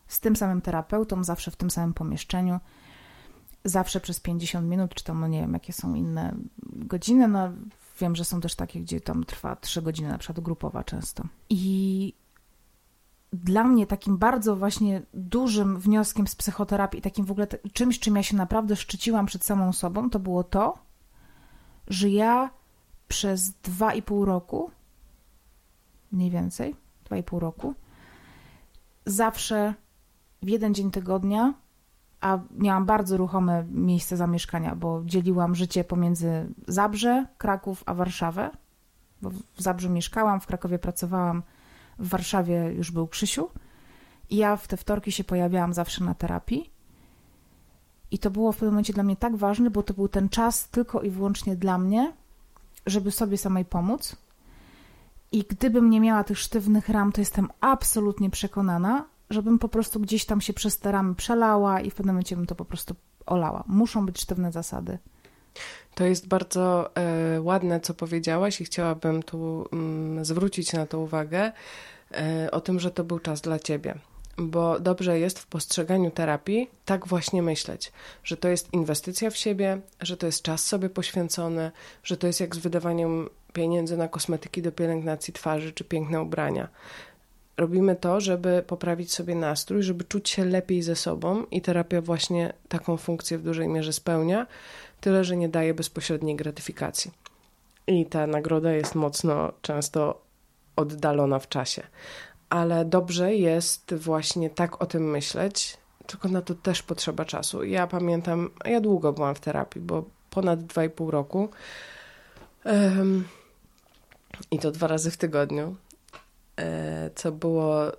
z tym samym terapeutą, zawsze w tym samym pomieszczeniu, zawsze przez 50 minut, czy tam, no nie wiem, jakie są inne godziny, no wiem, że są też takie, gdzie tam trwa 3 godziny, na przykład grupowa często. I dla mnie takim bardzo właśnie dużym wnioskiem z psychoterapii, takim w ogóle czymś, czym ja się naprawdę szczyciłam przed samą sobą, to było to, że ja przez dwa i pół roku, mniej więcej, dwa i pół roku, zawsze w jeden dzień tygodnia, a miałam bardzo ruchome miejsce zamieszkania, bo dzieliłam życie pomiędzy Zabrze, Kraków, a Warszawę, bo w Zabrzu mieszkałam, w Krakowie pracowałam, w Warszawie już był Krzysiu i ja w te wtorki się pojawiałam zawsze na terapii. I to było w pewnym momencie dla mnie tak ważne, bo to był ten czas tylko i wyłącznie dla mnie, żeby sobie samej pomóc. I gdybym nie miała tych sztywnych ram, to jestem absolutnie przekonana, żebym po prostu gdzieś tam się przez te ramy przelała i w pewnym momencie bym to po prostu olała. Muszą być sztywne zasady. To jest bardzo e, ładne, co powiedziałaś, i chciałabym tu mm, zwrócić na to uwagę e, o tym, że to był czas dla ciebie bo dobrze jest w postrzeganiu terapii tak właśnie myśleć, że to jest inwestycja w siebie, że to jest czas sobie poświęcony, że to jest jak z wydawaniem pieniędzy na kosmetyki do pielęgnacji twarzy czy piękne ubrania. Robimy to, żeby poprawić sobie nastrój, żeby czuć się lepiej ze sobą i terapia właśnie taką funkcję w dużej mierze spełnia, tyle że nie daje bezpośredniej gratyfikacji. I ta nagroda jest mocno często oddalona w czasie ale dobrze jest właśnie tak o tym myśleć, tylko na to też potrzeba czasu. Ja pamiętam, ja długo byłam w terapii, bo ponad 2,5 roku um, i to dwa razy w tygodniu, e, co było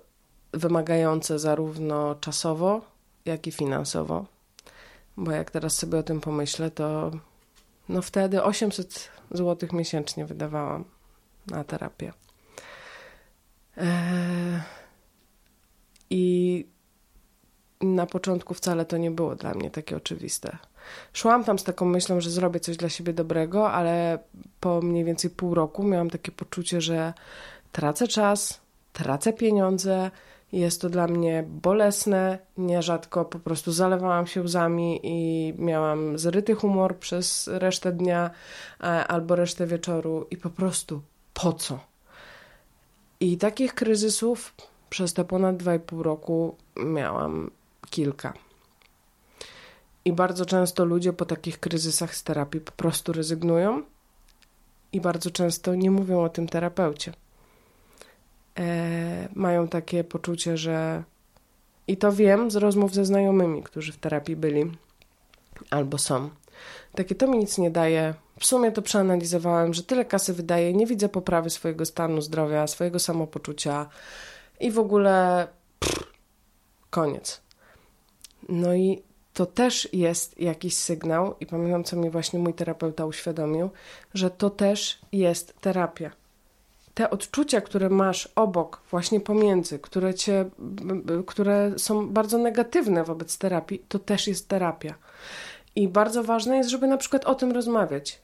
wymagające zarówno czasowo, jak i finansowo. Bo jak teraz sobie o tym pomyślę, to no wtedy 800 zł miesięcznie wydawałam na terapię. E, I na początku wcale to nie było dla mnie takie oczywiste. Szłam tam z taką myślą, że zrobię coś dla siebie dobrego, ale po mniej więcej pół roku miałam takie poczucie, że tracę czas, tracę pieniądze. Jest to dla mnie bolesne. Nierzadko po prostu zalewałam się łzami i miałam zryty humor przez resztę dnia e, albo resztę wieczoru. I po prostu po co? I takich kryzysów przez te ponad 2,5 roku miałam kilka. I bardzo często ludzie po takich kryzysach z terapii po prostu rezygnują i bardzo często nie mówią o tym terapeucie. e, mają takie poczucie, że i to wiem z rozmów ze znajomymi, którzy w terapii byli albo są. Takie to mi nic nie daje. W sumie to przeanalizowałem, że tyle kasy wydaje, nie widzę poprawy swojego stanu zdrowia, swojego samopoczucia i w ogóle pff, koniec. No i to też jest jakiś sygnał, i pamiętam, co mi właśnie mój terapeuta uświadomił, że to też jest terapia. Te odczucia, które masz obok, właśnie pomiędzy, które, cię, które są bardzo negatywne wobec terapii, to też jest terapia. I bardzo ważne jest, żeby na przykład o tym rozmawiać.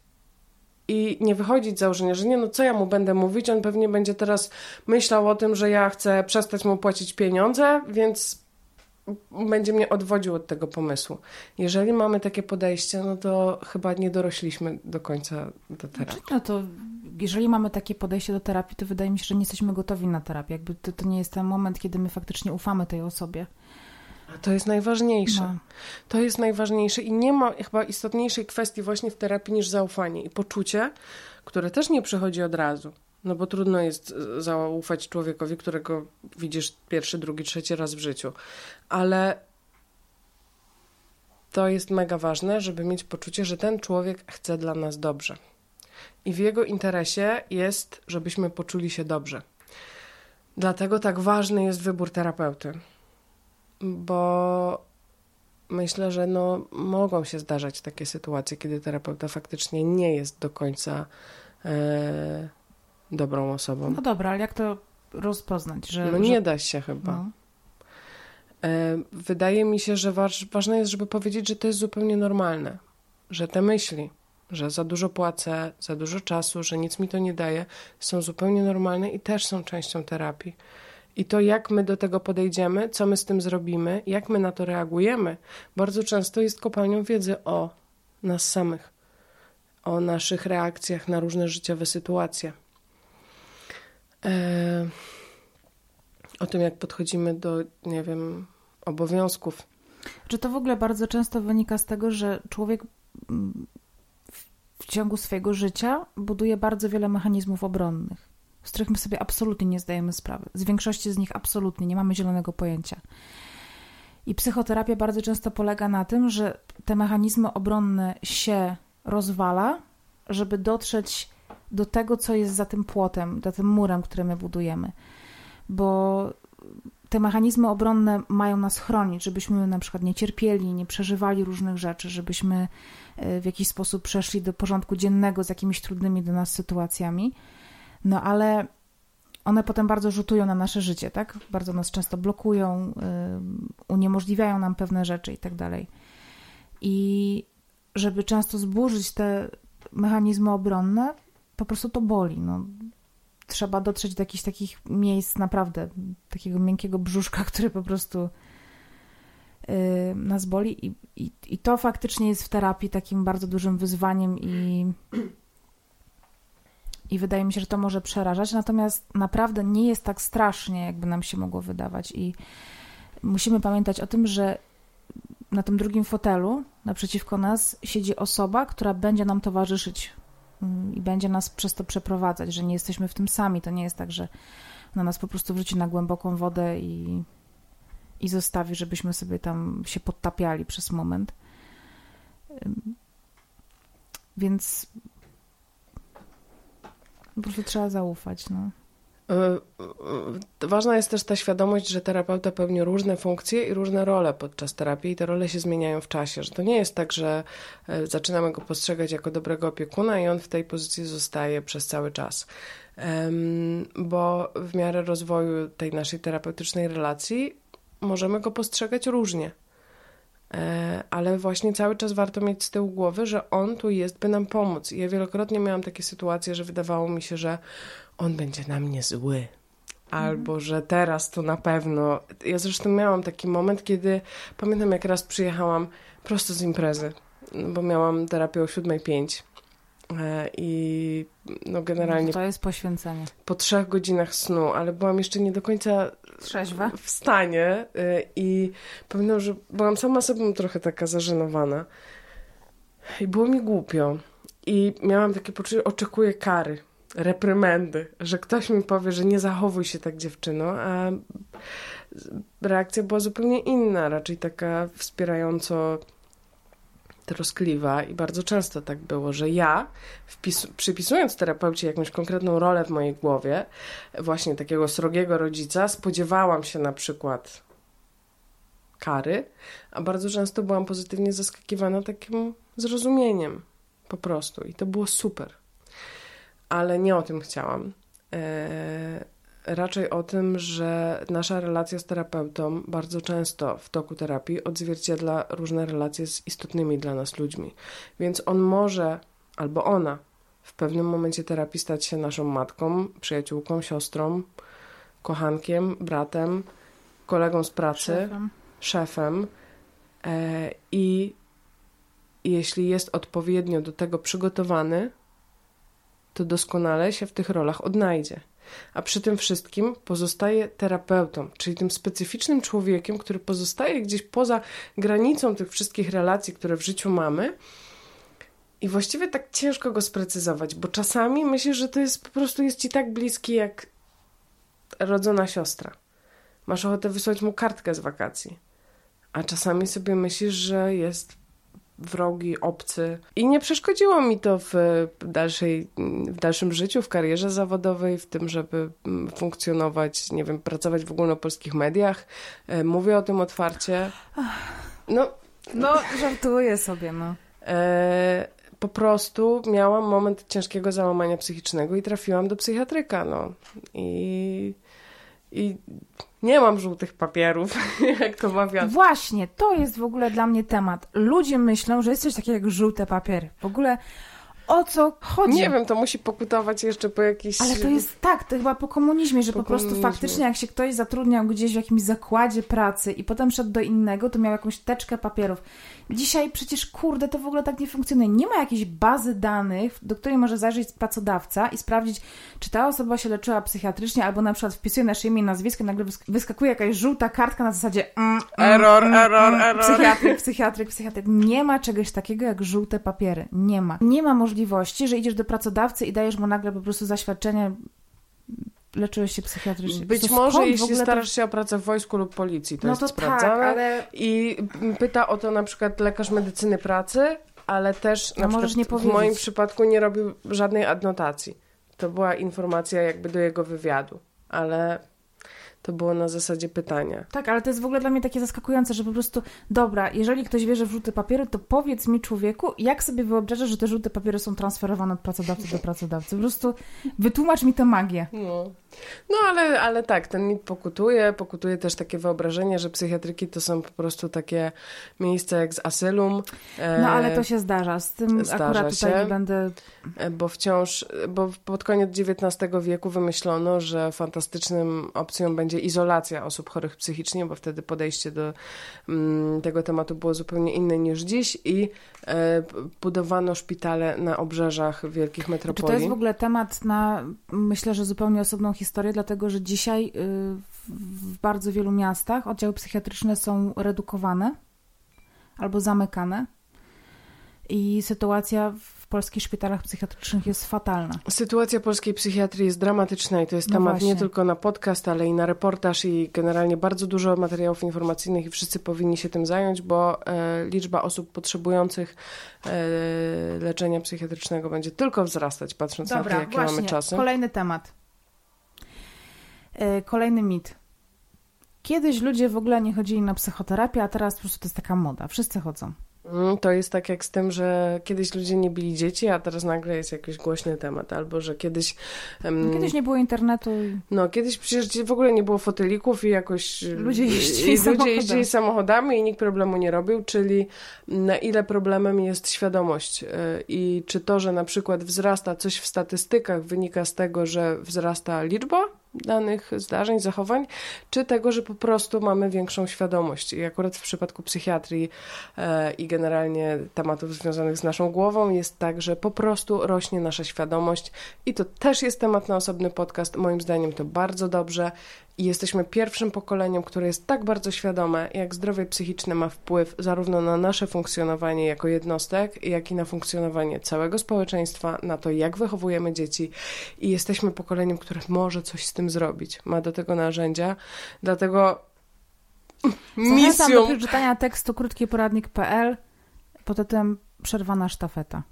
I nie wychodzić z założenia, że nie, no co ja mu będę mówić, on pewnie będzie teraz myślał o tym, że ja chcę przestać mu płacić pieniądze, więc będzie mnie odwodził od tego pomysłu. Jeżeli mamy takie podejście, no to chyba nie dorośliśmy do końca do terapii. No to jeżeli mamy takie podejście do terapii, to wydaje mi się, że nie jesteśmy gotowi na terapię. Jakby to, to nie jest ten moment, kiedy my faktycznie ufamy tej osobie. A to jest najważniejsze. No. To jest najważniejsze i nie ma chyba istotniejszej kwestii właśnie w terapii niż zaufanie i poczucie, które też nie przychodzi od razu. No bo trudno jest e, zaufać człowiekowi, którego widzisz pierwszy, drugi, trzeci raz w życiu. Ale to jest mega ważne, żeby mieć poczucie, że ten człowiek chce dla nas dobrze. I w jego interesie jest, żebyśmy poczuli się dobrze. Dlatego tak ważny jest wybór terapeuty. Bo myślę, że no, mogą się zdarzać takie sytuacje, kiedy terapeuta faktycznie nie jest do końca. E, dobrą osobą. No dobra, ale jak to rozpoznać? Że, no nie da się chyba. No. E, wydaje mi się, że ważne jest, żeby powiedzieć, że to jest zupełnie normalne, że te myśli, że za dużo płacę, za dużo czasu, że nic mi to nie daje, są zupełnie normalne i też są częścią terapii. I to, jak my do tego podejdziemy, co my z tym zrobimy, jak my na to reagujemy, bardzo często jest kopalnią wiedzy o nas samych, o naszych reakcjach na różne życiowe sytuacje. E, o tym, jak podchodzimy do, nie wiem, obowiązków. Czy to w ogóle bardzo często wynika z tego, że człowiek mm, w ciągu swojego życia buduje bardzo wiele mechanizmów obronnych, z których my sobie absolutnie nie zdajemy sprawy. Z większości z nich absolutnie nie mamy zielonego pojęcia. I psychoterapia bardzo często polega na tym, że te mechanizmy obronne się rozwala, żeby dotrzeć do tego, co jest za tym płotem, za tym murem, który my budujemy. Bo te mechanizmy obronne mają nas chronić, żebyśmy na przykład nie cierpieli, nie przeżywali różnych rzeczy, żebyśmy e, w jakiś sposób przeszli do porządku dziennego z jakimiś trudnymi dla nas sytuacjami. No ale one potem bardzo rzutują na nasze życie, tak? Bardzo nas często blokują, uniemożliwiają nam pewne rzeczy i tak dalej. I żeby często zburzyć te mechanizmy obronne, po prostu to boli. No. Trzeba dotrzeć do jakichś takich miejsc naprawdę, takiego miękkiego brzuszka, które po prostu nas boli I, i, i to faktycznie jest w terapii takim bardzo dużym wyzwaniem i i wydaje mi się, że to może przerażać, natomiast naprawdę nie jest tak strasznie, jakby nam się mogło wydawać. I musimy pamiętać o tym, że na tym drugim fotelu naprzeciwko nas siedzi osoba, która będzie nam towarzyszyć Mm, i będzie nas przez to przeprowadzać, że nie jesteśmy w tym sami. To nie jest tak, że na nas po prostu wrzuci na głęboką wodę i, i zostawi, żebyśmy sobie tam się podtapiali przez moment. Więc po prostu trzeba zaufać. No. E, e, ważna jest też ta świadomość, że terapeuta pełni różne funkcje i różne role podczas terapii i te role się zmieniają w czasie, że to nie jest tak, że e, zaczynamy go postrzegać jako dobrego opiekuna i on w tej pozycji zostaje przez cały czas. Bo w miarę rozwoju tej naszej terapeutycznej relacji możemy go postrzegać różnie. Ale właśnie cały czas warto mieć z tyłu głowy, że on tu jest, by nam pomóc. I ja wielokrotnie miałam takie sytuacje, że wydawało mi się, że on będzie na mnie zły. Albo, że teraz to na pewno. Ja zresztą miałam taki moment, kiedy pamiętam, jak raz przyjechałam prosto z imprezy, bo miałam terapię o 7.05. E, I no generalnie. To jest poświęcenie. Po trzech godzinach snu, ale byłam jeszcze nie do końca trzeźwa w stanie. E, I pamiętam, że byłam sama sobą trochę taka zażenowana. I było mi głupio. I miałam takie poczucie, oczekuję kary reprymendy, że ktoś mi powie, że nie zachowuj się tak dziewczyno, a reakcja była zupełnie inna, raczej taka wspierająco troskliwa i bardzo często tak było, że ja wpis- przypisując terapeucie jakąś konkretną rolę w mojej głowie, właśnie takiego srogiego rodzica, spodziewałam się na przykład kary, a bardzo często byłam pozytywnie zaskakiwana takim zrozumieniem po prostu i to było super. Ale nie o tym chciałam. Eee, raczej o tym, że nasza relacja z terapeutą bardzo często w toku terapii odzwierciedla różne relacje z istotnymi dla nas ludźmi. Więc on może albo ona w pewnym momencie terapii stać się naszą matką, przyjaciółką, siostrą, kochankiem, bratem, kolegą z pracy, szefem. szefem. E, I jeśli jest odpowiednio do tego przygotowany, to doskonale się w tych rolach odnajdzie a przy tym wszystkim pozostaje terapeutą, czyli tym specyficznym człowiekiem, który pozostaje gdzieś poza granicą tych wszystkich relacji, które w życiu mamy. I właściwie tak ciężko go sprecyzować, bo czasami myślę, że to jest po prostu jest ci tak bliski jak rodzona siostra. Masz ochotę wysłać mu kartkę z wakacji. A czasami sobie myślisz, że jest wrogi, obcy. I nie przeszkodziło mi to w, dalszej, w dalszym życiu, w karierze zawodowej, w tym, żeby mm, funkcjonować, nie wiem, pracować w ogólnopolskich mediach. E, mówię o tym otwarcie. No, no żartuję sobie, no. E, po prostu miałam moment ciężkiego załamania psychicznego i trafiłam do psychiatryka, no. I, i nie mam żółtych papierów, jak to mawiam. Właśnie, to jest w ogóle dla mnie temat. Ludzie myślą, że jest coś takiego jak żółte papiery. W ogóle o co chodzi? Nie wiem, to musi pokutować jeszcze po jakiś... Ale to jest tak, to chyba po komunizmie, że po, po prostu faktycznie jak się ktoś zatrudniał gdzieś w jakimś zakładzie pracy i potem szedł do innego, to miał jakąś teczkę papierów. Dzisiaj przecież, kurde, to w ogóle tak nie funkcjonuje. Nie ma jakiejś bazy danych, do której może zajrzeć pracodawca i sprawdzić, czy ta osoba się leczyła psychiatrycznie, albo na przykład wpisuje nasze imię i nazwisko, nagle wyskakuje jakaś żółta kartka na zasadzie mm, mm, error, mm, error, mm, error. Psychiatryk, psychiatryk, psychiatryk. Nie ma czegoś takiego jak żółte papiery. Nie ma. Nie ma możliwości, że idziesz do pracodawcy i dajesz mu nagle po prostu zaświadczenie leczyłeś się psychiatrycznie. Być może jeśli starasz to... się o pracę w wojsku lub policji, to no jest to sprawdzane. Tak, ale... I pyta o to na przykład lekarz medycyny pracy, ale też no na przykład w moim przypadku nie robił żadnej adnotacji. To była informacja jakby do jego wywiadu, ale to było na zasadzie pytania. Tak, ale to jest w ogóle dla mnie takie zaskakujące, że po prostu, dobra, jeżeli ktoś wierzy w żółte papiery, to powiedz mi, człowieku, jak sobie wyobrażasz, że te żółte papiery są transferowane od pracodawcy do pracodawcy? Po prostu wytłumacz mi tę magię. No, no ale, ale tak, ten mit pokutuje. Pokutuje też takie wyobrażenie, że psychiatryki to są po prostu takie miejsca jak z asylum. No ale to się zdarza. Z tym zdarza akurat tutaj się, nie będę... E, bo wciąż, bo pod koniec XIX wieku wymyślono, że fantastycznym opcją będzie będzie izolacja osób chorych psychicznie, bo wtedy podejście do mm, tego tematu było zupełnie inne niż dziś i e, budowano szpitale na obrzeżach wielkich metropolii. Czy to jest w ogóle temat na, myślę, że zupełnie osobną historię, dlatego że dzisiaj y, w bardzo wielu miastach oddziały psychiatryczne są redukowane albo zamykane i sytuacja w polskich szpitalach psychiatrycznych jest fatalna. Sytuacja polskiej psychiatrii jest dramatyczna i to jest no temat właśnie. nie tylko na podcast, ale i na reportaż i generalnie bardzo dużo materiałów informacyjnych i wszyscy powinni się tym zająć, bo e, liczba osób potrzebujących e, leczenia psychiatrycznego będzie tylko wzrastać, patrząc Dobra, na to, jakie właśnie. mamy czasy. kolejny temat. E, kolejny mit. Kiedyś ludzie w ogóle nie chodzili na psychoterapię, a teraz po prostu to jest taka moda. Wszyscy chodzą. Mm, to jest tak jak z tym, że kiedyś ludzie nie byli dzieci, a teraz nagle jest jakiś głośny temat, albo że kiedyś... Um, kiedyś nie było internetu. No, kiedyś przecież w ogóle nie było fotelików i jakoś... Ludzie jeździli, i ludzie jeździli samochodami i nikt problemu nie robił, czyli na ile problemem jest świadomość y, i czy to, że na przykład wzrasta coś w statystykach wynika z tego, że wzrasta liczba danych zdarzeń, zachowań, czy tego, że po prostu mamy większą świadomość. I akurat w przypadku psychiatrii e, i generalnie tematów związanych z naszą głową jest tak, że po prostu rośnie nasza świadomość i to też jest temat na osobny podcast. Moim zdaniem to bardzo dobrze I jesteśmy pierwszym pokoleniem, które jest tak bardzo świadome, jak zdrowie psychiczne ma wpływ zarówno na nasze funkcjonowanie jako jednostek, jak i na funkcjonowanie całego społeczeństwa, na to, jak wychowujemy dzieci. I jesteśmy pokoleniem, które może coś z tym zrobić, ma do tego narzędzia. Dlatego misją... Zachęcam do przeczytania tekstu krótkiporadnik.pl pod tytułem Przerwana sztafeta.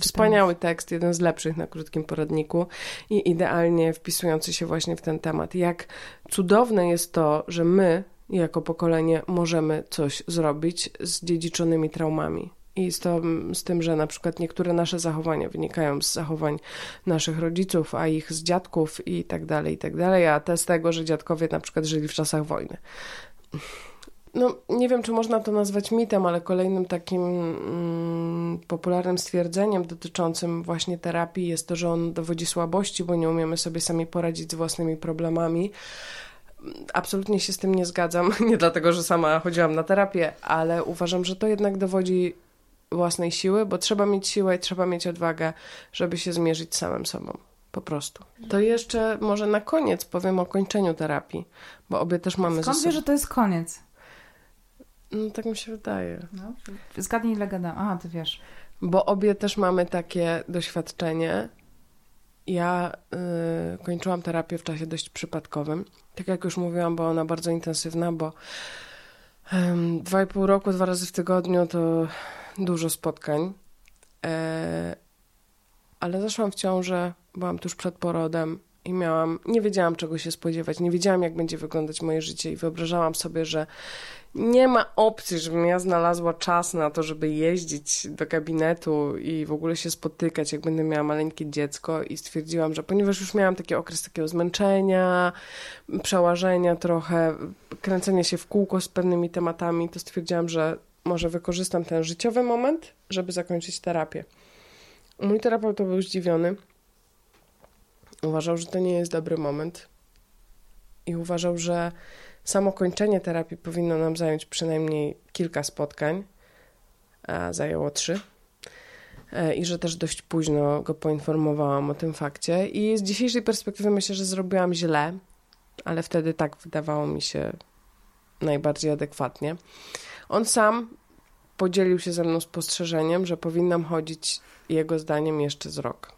Wspaniały tekst, jeden z lepszych na krótkim poradniku i idealnie wpisujący się właśnie w ten temat. Jak cudowne jest to, że my, jako pokolenie, możemy coś zrobić z dziedziczonymi traumami. I z, to, z tym, że na przykład niektóre nasze zachowania wynikają z zachowań naszych rodziców, a ich z dziadków i tak dalej, i tak dalej, a te z tego, że dziadkowie na przykład żyli w czasach wojny no, nie wiem, czy można to nazwać mitem, ale kolejnym takim mm, popularnym stwierdzeniem dotyczącym właśnie terapii jest to, że on dowodzi słabości, bo nie umiemy sobie sami poradzić z własnymi problemami. Absolutnie się z tym nie zgadzam, nie dlatego, że sama chodziłam na terapię, ale uważam, że to jednak dowodzi własnej siły, bo trzeba mieć siłę i trzeba mieć odwagę, żeby się zmierzyć z samym sobą. Po prostu. To jeszcze może na koniec powiem o kończeniu terapii, bo obie też mamy Skąd wiesz, że to jest koniec? No tak mi się wydaje. No, zgadnij ile gadam. Aha, ty wiesz. Bo obie też mamy takie doświadczenie. Ja y, kończyłam terapię w czasie dość przypadkowym. Tak jak już mówiłam, była ona bardzo intensywna, bo dwa i pół roku, dwa razy w tygodniu to dużo spotkań. E, ale zaszłam w ciążę, byłam tuż przed porodem i miałam, nie wiedziałam czego się spodziewać, nie wiedziałam jak będzie wyglądać moje życie i wyobrażałam sobie, że nie ma opcji, żebym ja znalazła czas na to, żeby jeździć do gabinetu i w ogóle się spotykać, jak będę miała maleńkie dziecko i stwierdziłam, że ponieważ już miałam taki okres takiego zmęczenia, przełażenia trochę, kręcenia się w kółko z pewnymi tematami, to stwierdziłam, że może wykorzystam ten życiowy moment, żeby zakończyć terapię. Mój terapeuta był zdziwiony. Uważał, że to nie jest dobry moment i uważał, że Samo kończenie terapii powinno nam zająć przynajmniej kilka spotkań, a zajęło trzy. E, I że też dość późno go poinformowałam o tym fakcie. I z dzisiejszej perspektywy myślę, że zrobiłam źle, ale wtedy tak wydawało mi się najbardziej adekwatnie. On sam podzielił się ze mną spostrzeżeniem, że powinnam chodzić jego zdaniem jeszcze z rok.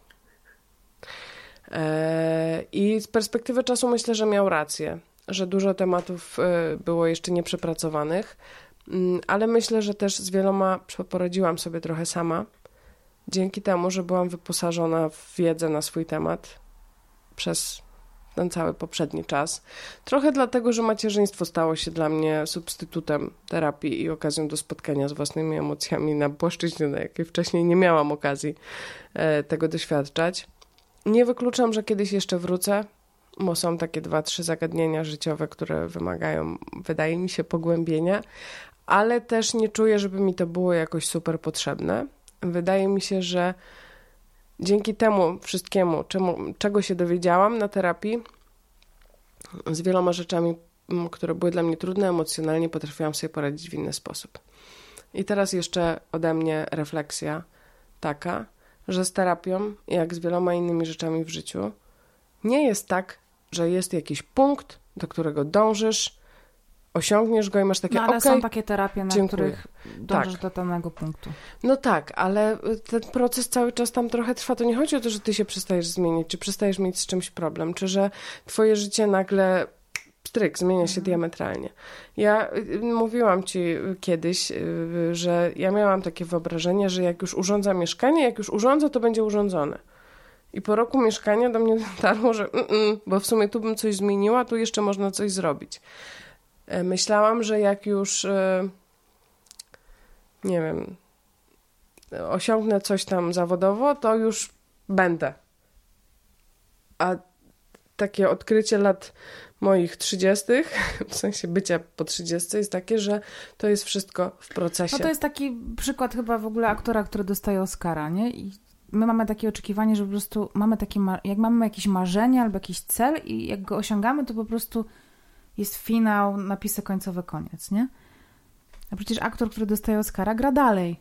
E, I z perspektywy czasu myślę, że miał rację że dużo tematów e, było jeszcze nieprzepracowanych, mm, ale myślę, że też z wieloma poradziłam sobie trochę sama. Dzięki temu, że byłam wyposażona w wiedzę na swój temat przez ten cały poprzedni czas. Trochę dlatego, że macierzyństwo stało się dla mnie substytutem terapii i okazją do spotkania z własnymi emocjami na płaszczyźnie, na jakiej wcześniej nie miałam okazji e, tego doświadczać. Nie wykluczam, że kiedyś jeszcze wrócę bo są takie dwa, trzy zagadnienia życiowe, które wymagają, wydaje mi się, pogłębienia, ale też nie czuję, żeby mi to było jakoś super potrzebne. Wydaje mi się, że dzięki temu wszystkiemu, czemu, czego się dowiedziałam na terapii, z wieloma rzeczami, które były dla mnie trudne emocjonalnie, potrafiłam sobie poradzić w inny sposób. I teraz jeszcze ode mnie refleksja taka, że z terapią, jak z wieloma innymi rzeczami w życiu, nie jest tak, że jest jakiś punkt, do którego dążysz, osiągniesz go i masz takie, no, ale okay, są takie terapie, na dziękuję. których dążysz tak. do danego punktu. No tak, ale ten proces cały czas tam trochę trwa. To nie chodzi o to, że ty się przestajesz zmienić, czy przestajesz mieć z czymś problem, czy że twoje życie nagle stryk, zmienia się mhm. diametralnie. Ja y, mówiłam ci kiedyś, y, że ja miałam takie wyobrażenie, że jak już urządza mieszkanie, jak już urządzę, to będzie urządzone. I po roku mieszkania do mnie dotarło, że mm, mm, bo w sumie tu bym coś zmieniła, tu jeszcze można coś zrobić. E, myślałam, że jak już e, nie wiem, osiągnę coś tam zawodowo, to już będę. A takie odkrycie lat moich trzydziestych, w sensie bycia po trzydziestce, jest takie, że to jest wszystko w procesie. No to jest taki przykład chyba w ogóle aktora, który dostaje Oscara, nie? I my mamy takie oczekiwanie, że po prostu mamy takie, jak mamy jakieś marzenie albo jakiś cel i jak go osiągamy, to po prostu jest finał, napisy końcowe, koniec, nie? A przecież aktor, który dostaje Oscara, gra dalej.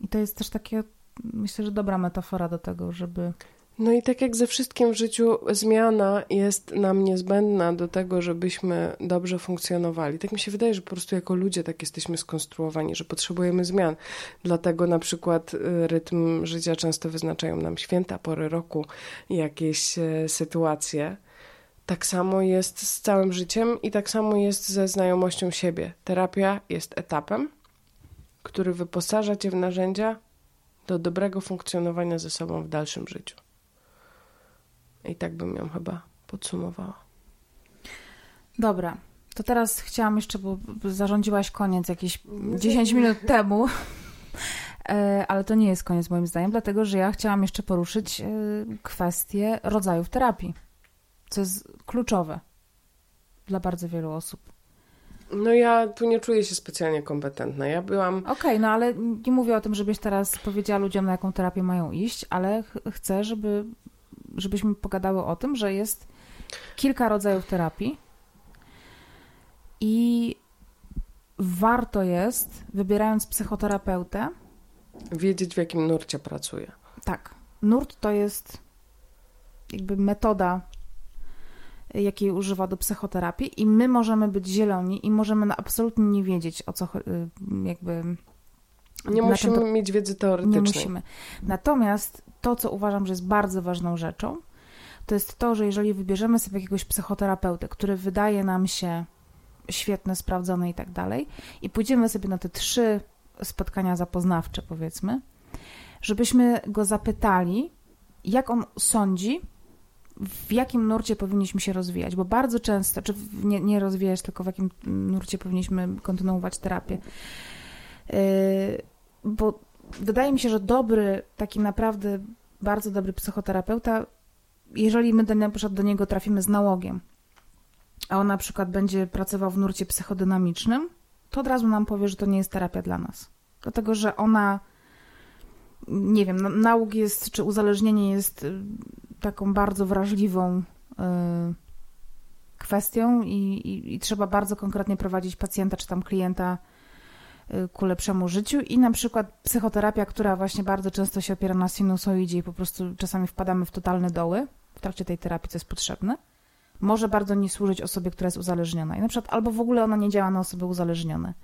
I to jest też takie, myślę, że dobra metafora do tego, żeby No i tak jak ze wszystkim w życiu, zmiana jest nam niezbędna do tego, żebyśmy dobrze funkcjonowali. Tak mi się wydaje, że po prostu jako ludzie tak jesteśmy skonstruowani, że potrzebujemy zmian. Dlatego na przykład y, rytm życia często wyznaczają nam święta, pory roku, jakieś e, sytuacje. Tak samo jest z całym życiem i tak samo jest ze znajomością siebie. Terapia jest etapem, który wyposaża cię w narzędzia do dobrego funkcjonowania ze sobą w dalszym życiu. I tak bym ją chyba podsumowała. Dobra, to teraz chciałam jeszcze, bo zarządziłaś koniec jakieś 10 minut temu, e, ale to nie jest koniec moim zdaniem, dlatego że ja chciałam jeszcze poruszyć e, kwestię rodzajów terapii, co jest kluczowe dla bardzo wielu osób. No ja tu nie czuję się specjalnie kompetentna. Ja byłam... Okej, okay, no ale nie mówię o tym, żebyś teraz powiedziała ludziom, na jaką terapię mają iść, ale ch chcę, żeby żebyśmy pogadały o tym, że jest kilka rodzajów terapii i warto jest, wybierając psychoterapeutę, wiedzieć, w jakim nurcie pracuje. Tak. Nurt to jest jakby metoda, jakiej używa do psychoterapii, i my możemy być zieloni i możemy absolutnie nie wiedzieć, o co y, jakby. Nie musimy mieć wiedzy teoretycznej. Nie musimy. Natomiast to, co uważam, że jest bardzo ważną rzeczą, to jest to, że jeżeli wybierzemy sobie jakiegoś psychoterapeutę, który wydaje nam się świetny, sprawdzony i tak dalej, i pójdziemy sobie na te trzy spotkania zapoznawcze, powiedzmy, żebyśmy go zapytali, jak on sądzi, w jakim nurcie powinniśmy się rozwijać, bo bardzo często, czy nie, nie rozwijać, tylko w jakim nurcie powinniśmy kontynuować terapię. Yy, bo wydaje mi się, że dobry, taki naprawdę bardzo dobry psychoterapeuta, jeżeli my na przykład do niego trafimy z nałogiem, a on na przykład będzie pracował w nurcie psychodynamicznym, to od razu nam powie, że to nie jest terapia dla nas. Dlatego, że ona, nie wiem, nałóg jest, czy uzależnienie jest y, taką bardzo wrażliwą y, kwestią i, i, i trzeba bardzo konkretnie prowadzić pacjenta czy tam klienta ku lepszemu życiu i na przykład psychoterapia, która właśnie bardzo często się opiera na sinusoidzie i po prostu czasami wpadamy w totalne doły w trakcie tej terapii, co jest potrzebne, może bardzo nie służyć osobie, która jest uzależniona. I na przykład albo w ogóle ona nie działa na osoby uzależnione.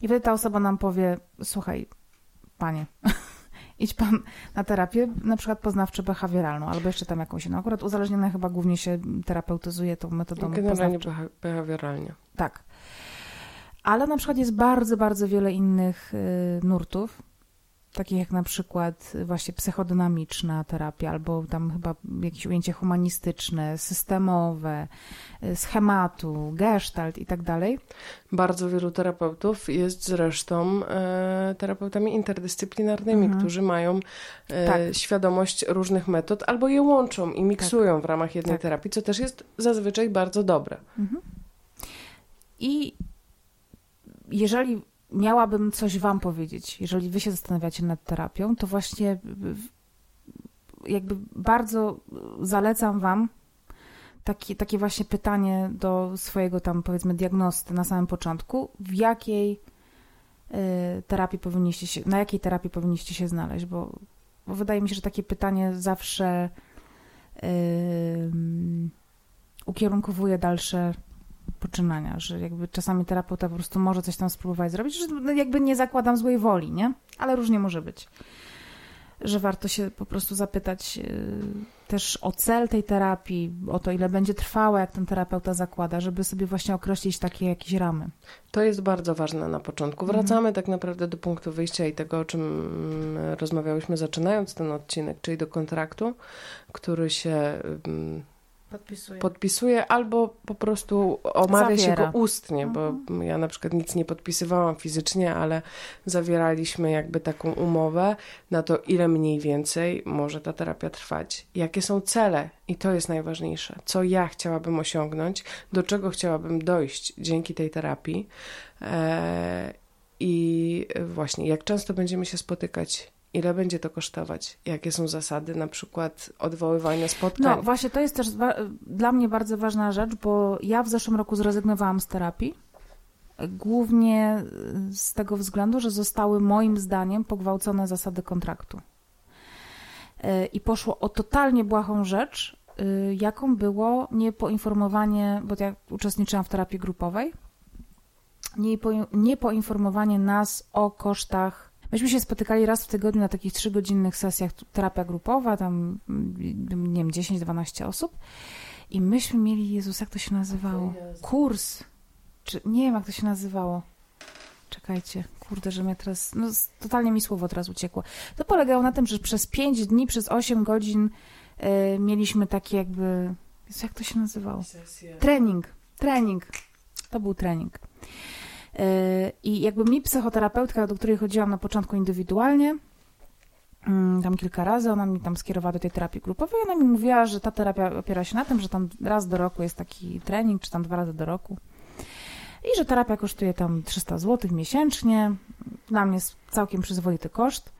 I wtedy ta osoba nam powie, słuchaj, panie, idź pan na terapię, na przykład poznawczo-behawioralną, albo jeszcze tam jakąś. No akurat uzależnione chyba głównie się terapeutyzuje tą metodą Generalnie behawioralnie. Tak. Ale na przykład jest bardzo, bardzo wiele innych y, nurtów, takich jak na przykład właśnie psychodynamiczna terapia, albo tam chyba jakieś ujęcie humanistyczne, systemowe, y, schematu, gestalt i tak dalej. Bardzo wielu terapeutów jest zresztą e, terapeutami interdyscyplinarnymi, mhm. którzy mają e, tak. świadomość różnych metod albo je łączą i miksują tak. w ramach jednej tak. terapii, co też jest zazwyczaj bardzo dobre. Mhm. I jeżeli miałabym coś Wam powiedzieć, jeżeli Wy się zastanawiacie nad terapią, to właśnie jakby bardzo zalecam Wam taki, takie właśnie pytanie do swojego tam powiedzmy diagnosty na samym początku, w jakiej y, terapii powinniście się, na jakiej terapii powinniście się znaleźć, bo, bo wydaje mi się, że takie pytanie zawsze yy, ukierunkowuje dalsze poczynania, że jakby czasami terapeuta po prostu może coś tam spróbować zrobić, że no jakby nie zakładam złej woli, nie? Ale różnie może być. Że warto się po prostu zapytać y, też o cel tej terapii, o to, ile będzie trwała, jak ten terapeuta zakłada, żeby sobie właśnie określić takie jakieś ramy. To jest bardzo ważne na początku. Wracamy mhm. tak naprawdę do punktu wyjścia i tego, o czym mm, rozmawiałyśmy zaczynając ten odcinek, czyli do kontraktu, który się Podpisuje. podpisuje albo po prostu omawia Zawiera. się go ustnie, bo mhm. ja na przykład nic nie podpisywałam fizycznie, ale zawieraliśmy jakby taką umowę na to, ile mniej więcej może ta terapia trwać. Jakie są cele i to jest najważniejsze. Co ja chciałabym osiągnąć, do czego chciałabym dojść dzięki tej terapii. Eee, I właśnie, jak często będziemy się spotykać Ile będzie to kosztować? Jakie są zasady na przykład odwoływania spotkań? No właśnie, to jest też dla mnie bardzo ważna rzecz, bo ja w zeszłym roku zrezygnowałam z terapii. Głównie z tego względu, że zostały moim zdaniem pogwałcone zasady kontraktu. I poszło o totalnie błahą rzecz, jaką było niepoinformowanie, bo ja uczestniczyłam w terapii grupowej, niepoinformowanie nas o kosztach. Myśmy się spotykali raz w tygodniu na takich trzygodzinnych sesjach terapia grupowa, tam nie wiem, 10-12 osób. I myśmy mieli, Jezus, jak to się nazywało? Kurs. Czy, nie wiem, jak to się nazywało. Czekajcie, kurde, że mnie teraz. No, totalnie mi słowo teraz uciekło. To polegało na tym, że przez 5 dni, przez 8 godzin y, mieliśmy taki jakby. Jezu, jak to się nazywało? Trening. Trening. To był trening. Y, I jakby mi psychoterapeutka, do której chodziłam na początku indywidualnie, mm, tam kilka razy, ona mi tam skierowała do tej terapii grupowej, ona mi mówiła, że ta terapia opiera się na tym, że tam raz do roku jest taki trening, czy tam dwa razy do roku i że terapia kosztuje tam 300 zł miesięcznie. Dla mnie jest całkiem przyzwoity koszt.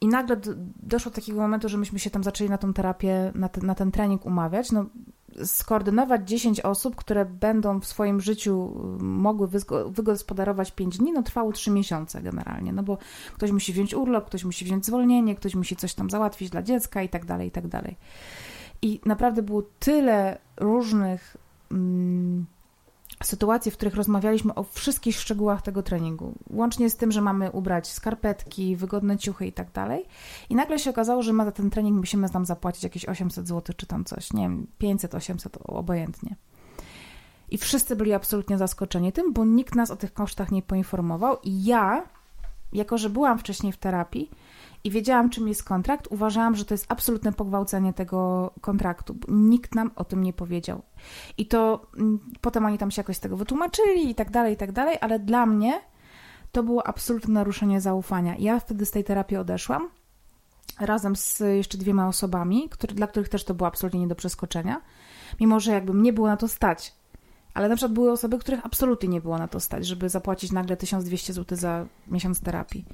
I nagle doszło do takiego momentu, że myśmy się tam zaczęli na tą terapię, na, te, na ten trening umawiać. No, skoordynować 10 osób, które będą w swoim życiu y, mogły wygospodarować 5 dni, no trwało 3 miesiące generalnie, no bo ktoś musi wziąć urlop, ktoś musi wziąć zwolnienie, ktoś musi coś tam załatwić dla dziecka i tak dalej, i tak dalej. I naprawdę było tyle różnych mm, sytuacje, w których rozmawialiśmy o wszystkich szczegółach tego treningu, łącznie z tym, że mamy ubrać skarpetki, wygodne ciuchy i tak dalej. I nagle się okazało, że za ten trening musimy tam zapłacić jakieś 800 zł czy tam coś, nie wiem, 500, 800, obojętnie. I wszyscy byli absolutnie zaskoczeni tym, bo nikt nas o tych kosztach nie poinformował i ja, jako że byłam wcześniej w terapii, i wiedziałam, czym jest kontrakt, uważałam, że to jest absolutne pogwałcenie tego kontraktu. Nikt nam o tym nie powiedział. I to mm, potem oni tam się jakoś z tego wytłumaczyli i tak dalej, i tak dalej, ale dla mnie to było absolutne naruszenie zaufania. Ja wtedy z tej terapii odeszłam razem z jeszcze dwiema osobami, który, dla których też to było absolutnie nie do przeskoczenia, mimo że jakby mnie było na to stać. Ale na przykład były osoby, których absolutnie nie było na to stać, żeby zapłacić nagle 1200 zł za miesiąc terapii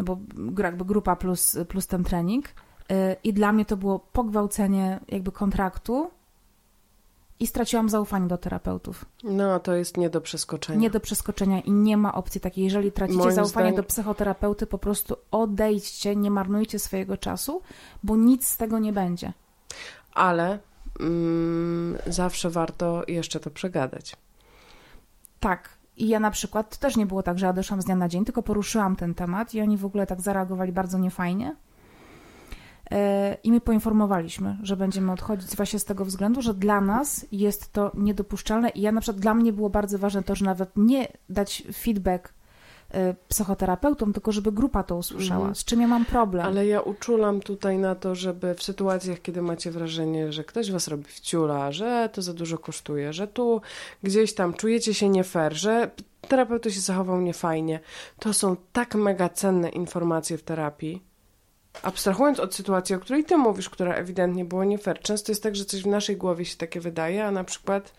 no bo jakby grupa plus, plus ten trening. Y, I dla mnie to było pogwałcenie jakby kontraktu i straciłam zaufanie do terapeutów. No, to jest nie do przeskoczenia. Nie do przeskoczenia i nie ma opcji takiej. Jeżeli tracicie Moim zaufanie zdaniem... do psychoterapeuty, po prostu odejdźcie, nie marnujcie swojego czasu, bo nic z tego nie będzie. Ale mm, zawsze warto jeszcze to przegadać. Tak, i ja na przykład, to też nie było tak, że odeszłam z dnia na dzień, tylko poruszyłam ten temat i oni w ogóle tak zareagowali bardzo niefajnie. E, I my poinformowaliśmy, że będziemy odchodzić właśnie z tego względu, że dla nas jest to niedopuszczalne i ja na przykład dla mnie było bardzo ważne to, że nawet nie dać feedback Y, psychoterapeutom, tylko żeby grupa to usłyszała, mhm. z czym ja mam problem. Ale ja uczulam tutaj na to, żeby w sytuacjach, kiedy macie wrażenie, że ktoś was robi wciula, że to za dużo kosztuje, że tu gdzieś tam czujecie się nie fair, że terapeuta się zachował niefajnie, to są tak mega cenne informacje w terapii, abstrahując od sytuacji, o której ty mówisz, która ewidentnie było nie fair. Często jest tak, że coś w naszej głowie się takie wydaje, a na przykład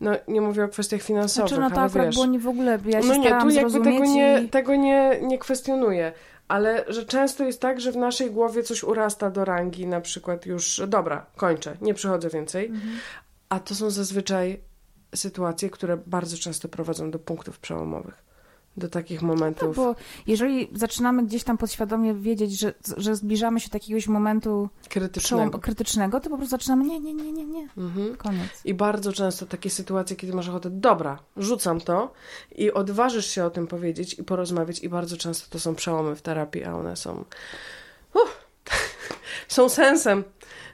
no nie mówię o kwestiach finansowych, znaczy, no to ale wiesz... było nie w ogóle, ja się No nie, tu jakby tego, nie, i... tego nie, nie kwestionuję, ale że często jest tak, że w naszej głowie coś urasta do rangi, na przykład już, dobra, kończę, nie przychodzę więcej, mhm. a to są zazwyczaj sytuacje, które bardzo często prowadzą do punktów przełomowych do takich momentów. No, bo jeżeli zaczynamy gdzieś tam podświadomie wiedzieć, że, że zbliżamy się do jakiegoś momentu krytycznego. krytycznego, to po prostu zaczynamy nie, nie, nie, nie, nie. Mhm. Koniec. I bardzo często takie sytuacje, kiedy masz ochotę, dobra, rzucam to i odważysz się o tym powiedzieć i porozmawiać i bardzo często to są przełomy w terapii, a one są są sensem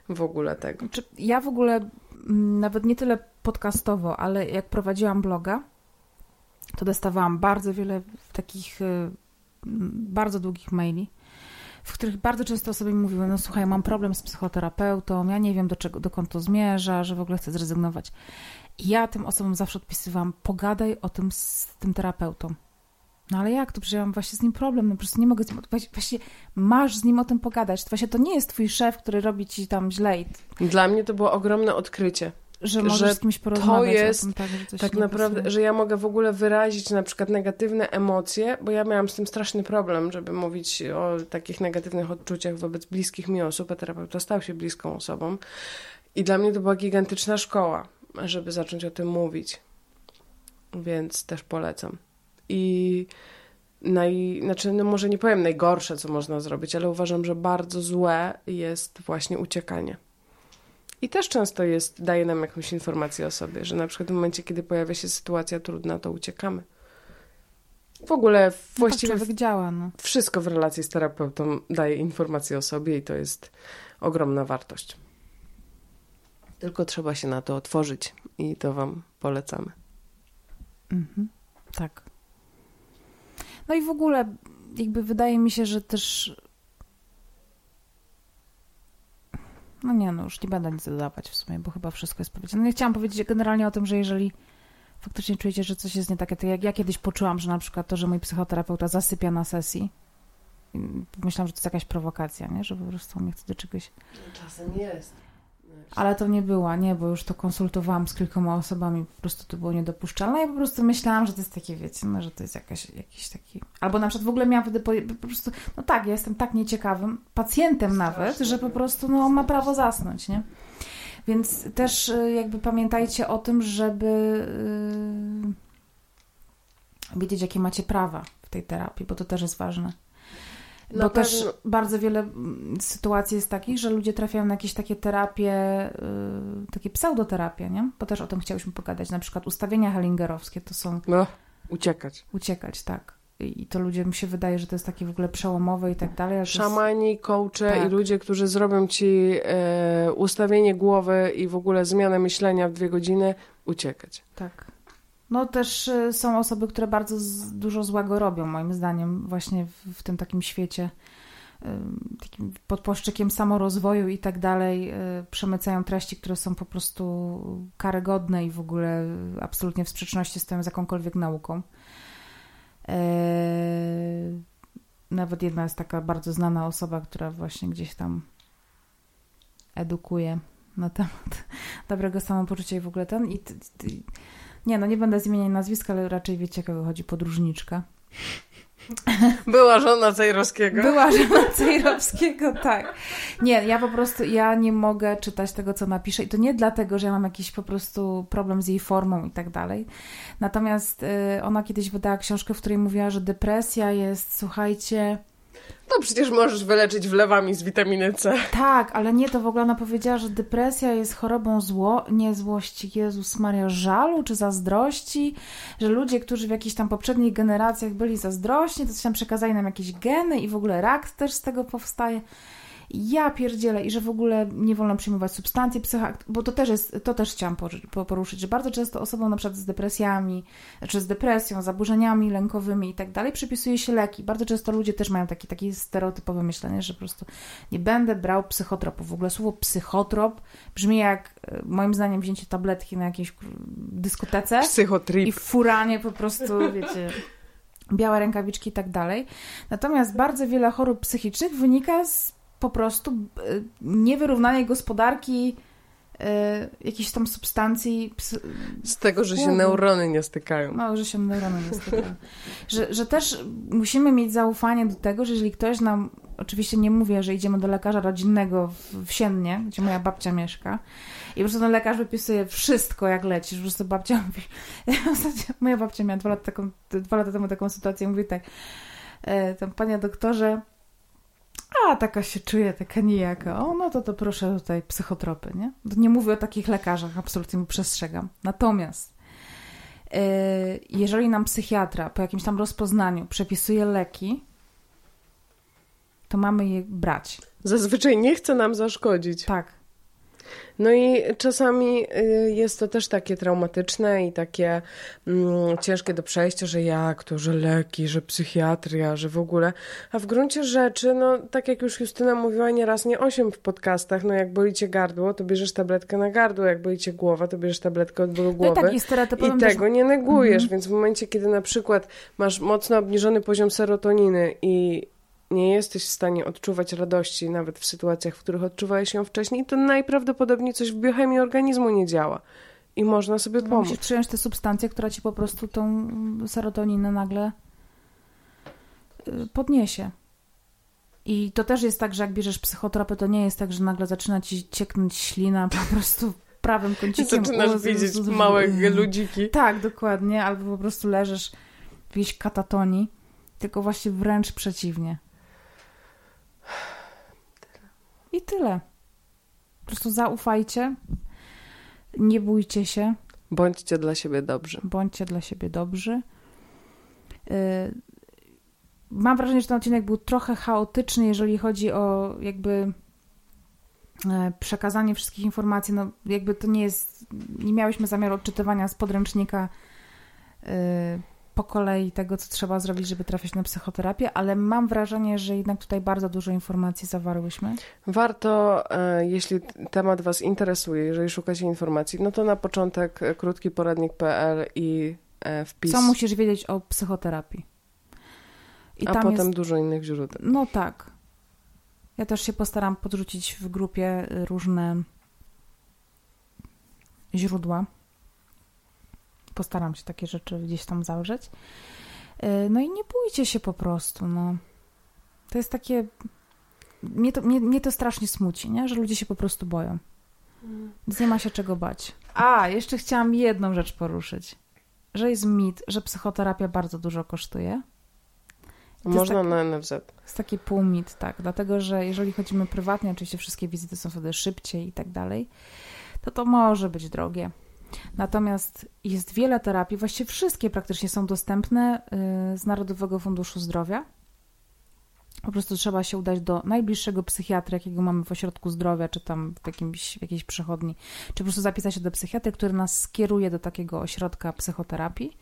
w ogóle tego. Ja w ogóle mm, nawet nie tyle podcastowo, ale jak prowadziłam bloga, to dostawałam bardzo wiele takich y, bardzo długich maili, w których bardzo często osoby mi mówiły, no słuchaj, mam problem z psychoterapeutą, ja nie wiem, do czego, dokąd to zmierza, że w ogóle chcę zrezygnować. I ja tym osobom zawsze odpisywałam, pogadaj o tym z tym terapeutą. No ale jak to? Przecież ja mam właśnie z nim problem, no po prostu nie mogę z nim, właśnie masz z nim o tym pogadać. Właśnie to nie jest twój szef, który robi ci tam źle. Dla mnie to było ogromne odkrycie że że z kimś porozmawiać to jest tym, tak, że tak naprawdę, pasuje. że ja mogę w ogóle wyrazić na przykład negatywne emocje, bo ja miałam z tym straszny problem, żeby mówić o takich negatywnych odczuciach wobec bliskich mi osób, a terapeuta stał się bliską osobą. I dla mnie to była gigantyczna szkoła, żeby zacząć o tym mówić. Więc też polecam. I naj, znaczy, no może nie powiem najgorsze, co można zrobić, ale uważam, że bardzo złe jest właśnie uciekanie. I też często jest, daje nam jakąś informację o sobie, że na przykład w momencie, kiedy pojawia się sytuacja trudna, to uciekamy. W ogóle właściwie no tak działa, no. wszystko w relacji z terapeutą daje informację o sobie i to jest ogromna wartość. Tylko trzeba się na to otworzyć i to Wam polecamy. Mhm, tak. No i w ogóle, jakby wydaje mi się, że też. No nie, no już nie będę nic dodawać w sumie, bo chyba wszystko jest powiedziane. No chciałam powiedzieć generalnie o tym, że jeżeli faktycznie czujecie, że coś jest nie takie, to jak ja kiedyś poczułam, że na przykład to, że mój psychoterapeuta zasypia na sesji, myślałam, że to jest jakaś prowokacja, nie? Że po prostu mnie chce do czegoś... Czasem jest. Ale to nie była, nie, bo już to konsultowałam z kilkoma osobami, po prostu to było niedopuszczalne. Ja po prostu myślałam, że to jest takie, wiecie, no, że to jest jakaś, jakiś taki... Albo na przykład w ogóle miałam wtedy po, po prostu, no tak, ja jestem tak nieciekawym pacjentem Strasznie. nawet, że po prostu, no, on ma prawo zasnąć, nie? Więc też y, jakby pamiętajcie o tym, żeby yy, wiedzieć, jakie macie prawa w tej terapii, bo to też jest ważne. Na bo też bardzo wiele mm, sytuacji jest takich, że ludzie trafiają na jakieś takie terapie, yy, takie pseudoterapie, nie? Bo też o tym chciałyśmy pogadać. Na przykład ustawienia hellingerowskie to są... No, uciekać. Uciekać, tak. I to ludziom się wydaje, że to jest takie w ogóle przełomowe i tak dalej. Szamani, jest... coache tak. i ludzie, którzy zrobią ci e, ustawienie głowy i w ogóle zmianę myślenia w dwie godziny, uciekać. Tak. No też e, są osoby, które bardzo dużo złego robią, moim zdaniem, właśnie w, w tym takim świecie e, takim pod płaszczykiem samorozwoju i tak dalej e, przemycają treści, które są po prostu karygodne i w ogóle absolutnie w sprzeczności z tym z jakąkolwiek nauką. Nawet jedna jest taka bardzo znana osoba, która właśnie gdzieś tam edukuje na temat dobrego samopoczucia i w ogóle ten. I, i, nie, no nie będę zmieniać nazwiska, ale raczej wiecie, kogo chodzi, podróżniczka. Była żona Cejrowskiego. Była żona Cejrowskiego, tak. Nie, ja po prostu, ja nie mogę czytać tego, co napisze i to nie dlatego, że ja mam jakiś po prostu problem z jej formą i tak dalej. Natomiast y, ona kiedyś wydała książkę, w której mówiła, że depresja jest, słuchajcie no przecież możesz wyleczyć wlewami z witaminy C. Tak, ale nie, to w ogóle ona powiedziała, że depresja jest chorobą zło, nie złości, Jezus Maria, żalu czy zazdrości, że ludzie, którzy w jakichś tam poprzednich generacjach byli zazdrośni, to coś tam przekazali nam jakieś geny i w ogóle rak też z tego powstaje ja pierdzielę i że w ogóle nie wolno przyjmować substancji psychoaktywnych, bo to też jest, to też chciałam poruszyć, że bardzo często osobom na przykład z depresjami, czy z depresją, zaburzeniami lękowymi i tak dalej przypisuje się leki. Bardzo często ludzie też mają takie, takie stereotypowe myślenie, że po prostu nie będę brał psychotropu. W ogóle słowo psychotrop brzmi jak e, moim zdaniem wzięcie tabletki na jakiejś dyskotece Psychotrip. i furanie po prostu, wiecie białe rękawiczki i tak dalej. Natomiast bardzo wiele chorób psychicznych wynika z po prostu niewyrównanej gospodarki e, jakichś tam substancji. Z tego, że się neurony nie stykają. No, że się neurony nie stykają. że, że też musimy mieć zaufanie do tego, że jeżeli ktoś nam, oczywiście nie mówię, że idziemy do lekarza rodzinnego w, w Siennie, gdzie moja babcia mieszka, i po prostu ten lekarz wypisuje wszystko, jak lecisz. Po prostu babcia mówi... moja babcia miała dwa lata, taką, dwa lata temu taką sytuację, mówi tak, e, tam, panie doktorze, a taka się czuje, taka nijaka, o no to to proszę tutaj psychotropy, nie? Nie mówię o takich lekarzach, absolutnie mu przestrzegam. Natomiast yy, jeżeli nam psychiatra po jakimś tam rozpoznaniu przepisuje leki, to mamy je brać. Zazwyczaj nie chce nam zaszkodzić. Tak. No i czasami y, jest to też takie traumatyczne i takie mm, ciężkie do przejścia, że jak to, że leki, że psychiatria, że w ogóle. A w gruncie rzeczy, no tak jak już Justyna mówiła nieraz, nie osiem w podcastach, no jak boli cię gardło, to bierzesz tabletkę na gardło, jak boli cię głowa, to bierzesz tabletkę od bólu głowy. No i, I tego nie negujesz, mhm. więc w momencie, kiedy na przykład masz mocno obniżony poziom serotoniny i nie jesteś w stanie odczuwać radości nawet w sytuacjach, w których odczuwałeś ją wcześniej, to najprawdopodobniej coś w biochemii organizmu nie działa. I można sobie no, pomóc. Musisz przyjąć tę substancję, która ci po prostu tą serotoninę nagle y, podniesie. I to też jest tak, że jak bierzesz psychotropy, to nie jest tak, że nagle zaczyna ci cieknąć ślina po prostu prawym kącikiem. Zaczynasz widzieć małe ludziki. Tak, dokładnie. Albo po prostu leżysz w jakiejś katatonii Tylko właśnie wręcz przeciwnie. I tyle. Po prostu zaufajcie, nie bójcie się. Bądźcie dla siebie dobrzy. Bądźcie dla siebie dobrzy. Y, mam wrażenie, że ten odcinek był trochę chaotyczny, jeżeli chodzi o jakby e, przekazanie wszystkich informacji. No, jakby to nie jest. Nie miałyśmy zamiaru odczytywania z podręcznika y, po kolei tego, co trzeba zrobić, żeby trafić na psychoterapię, ale mam wrażenie, że jednak tutaj bardzo dużo informacji zawarłyśmy. Warto, e, jeśli temat Was interesuje, jeżeli szukacie informacji, no to na początek krótki poradnik.pl i e, wpis. Co musisz wiedzieć o psychoterapii? I A potem jest... dużo innych źródeł. No tak. Ja też się postaram podrzucić w grupie różne źródła postaram się takie rzeczy gdzieś tam zawrzeć. E, no i nie bójcie się po prostu, no. To jest takie... Mnie to, mnie, mnie to strasznie smuci, nie? Że ludzie się po prostu boją. Więc nie ma się czego bać. A, jeszcze chciałam jedną rzecz poruszyć. Że jest mit, że psychoterapia bardzo dużo kosztuje. Można tak, na NFZ. Jest taki półmit, tak. Dlatego, że jeżeli chodzimy prywatnie, oczywiście wszystkie wizyty są wtedy szybciej i tak dalej, to to może być drogie. Natomiast jest wiele terapii, właściwie wszystkie praktycznie są dostępne y, z Narodowego Funduszu Zdrowia. Po prostu trzeba się udać do najbliższego psychiatry, jakiego mamy w ośrodku zdrowia, czy tam w, jakimś, w jakiejś przychodni, czy po prostu zapisać się do psychiatry, który nas skieruje do takiego ośrodka psychoterapii.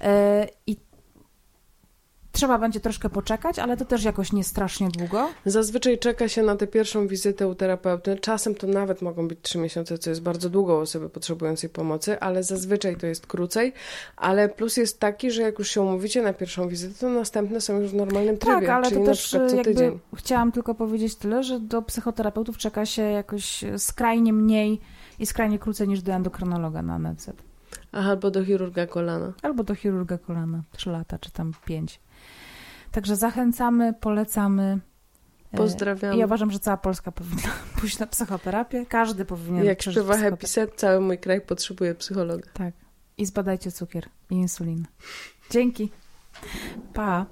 Y, I Trzeba będzie troszkę poczekać, ale to też jakoś nie strasznie długo. Zazwyczaj czeka się na tę pierwszą wizytę u terapeuty. Czasem to nawet mogą być trzy miesiące, co jest bardzo długo osoby potrzebującej pomocy, ale zazwyczaj to jest krócej. Ale plus jest taki, że jak już się umówicie na pierwszą wizytę, to następne są już w normalnym trybie, tak, ale czyli to też co tydzień. Chciałam tylko powiedzieć tyle, że do psychoterapeutów czeka się jakoś skrajnie mniej i skrajnie krócej niż do endokrynologa na NFZ. albo do chirurga kolana. Albo do chirurga kolana. Trzy lata, czy tam pięć. Także zachęcamy, polecamy. E, Pozdrawiam. Ja uważam, że cała Polska powinna pójść na psychoterapię. Każdy powinien Jak śpiewa Happy Set, cały mój kraj potrzebuje psychologa. Tak. I zbadajcie cukier i insulinę. Dzięki. Pa.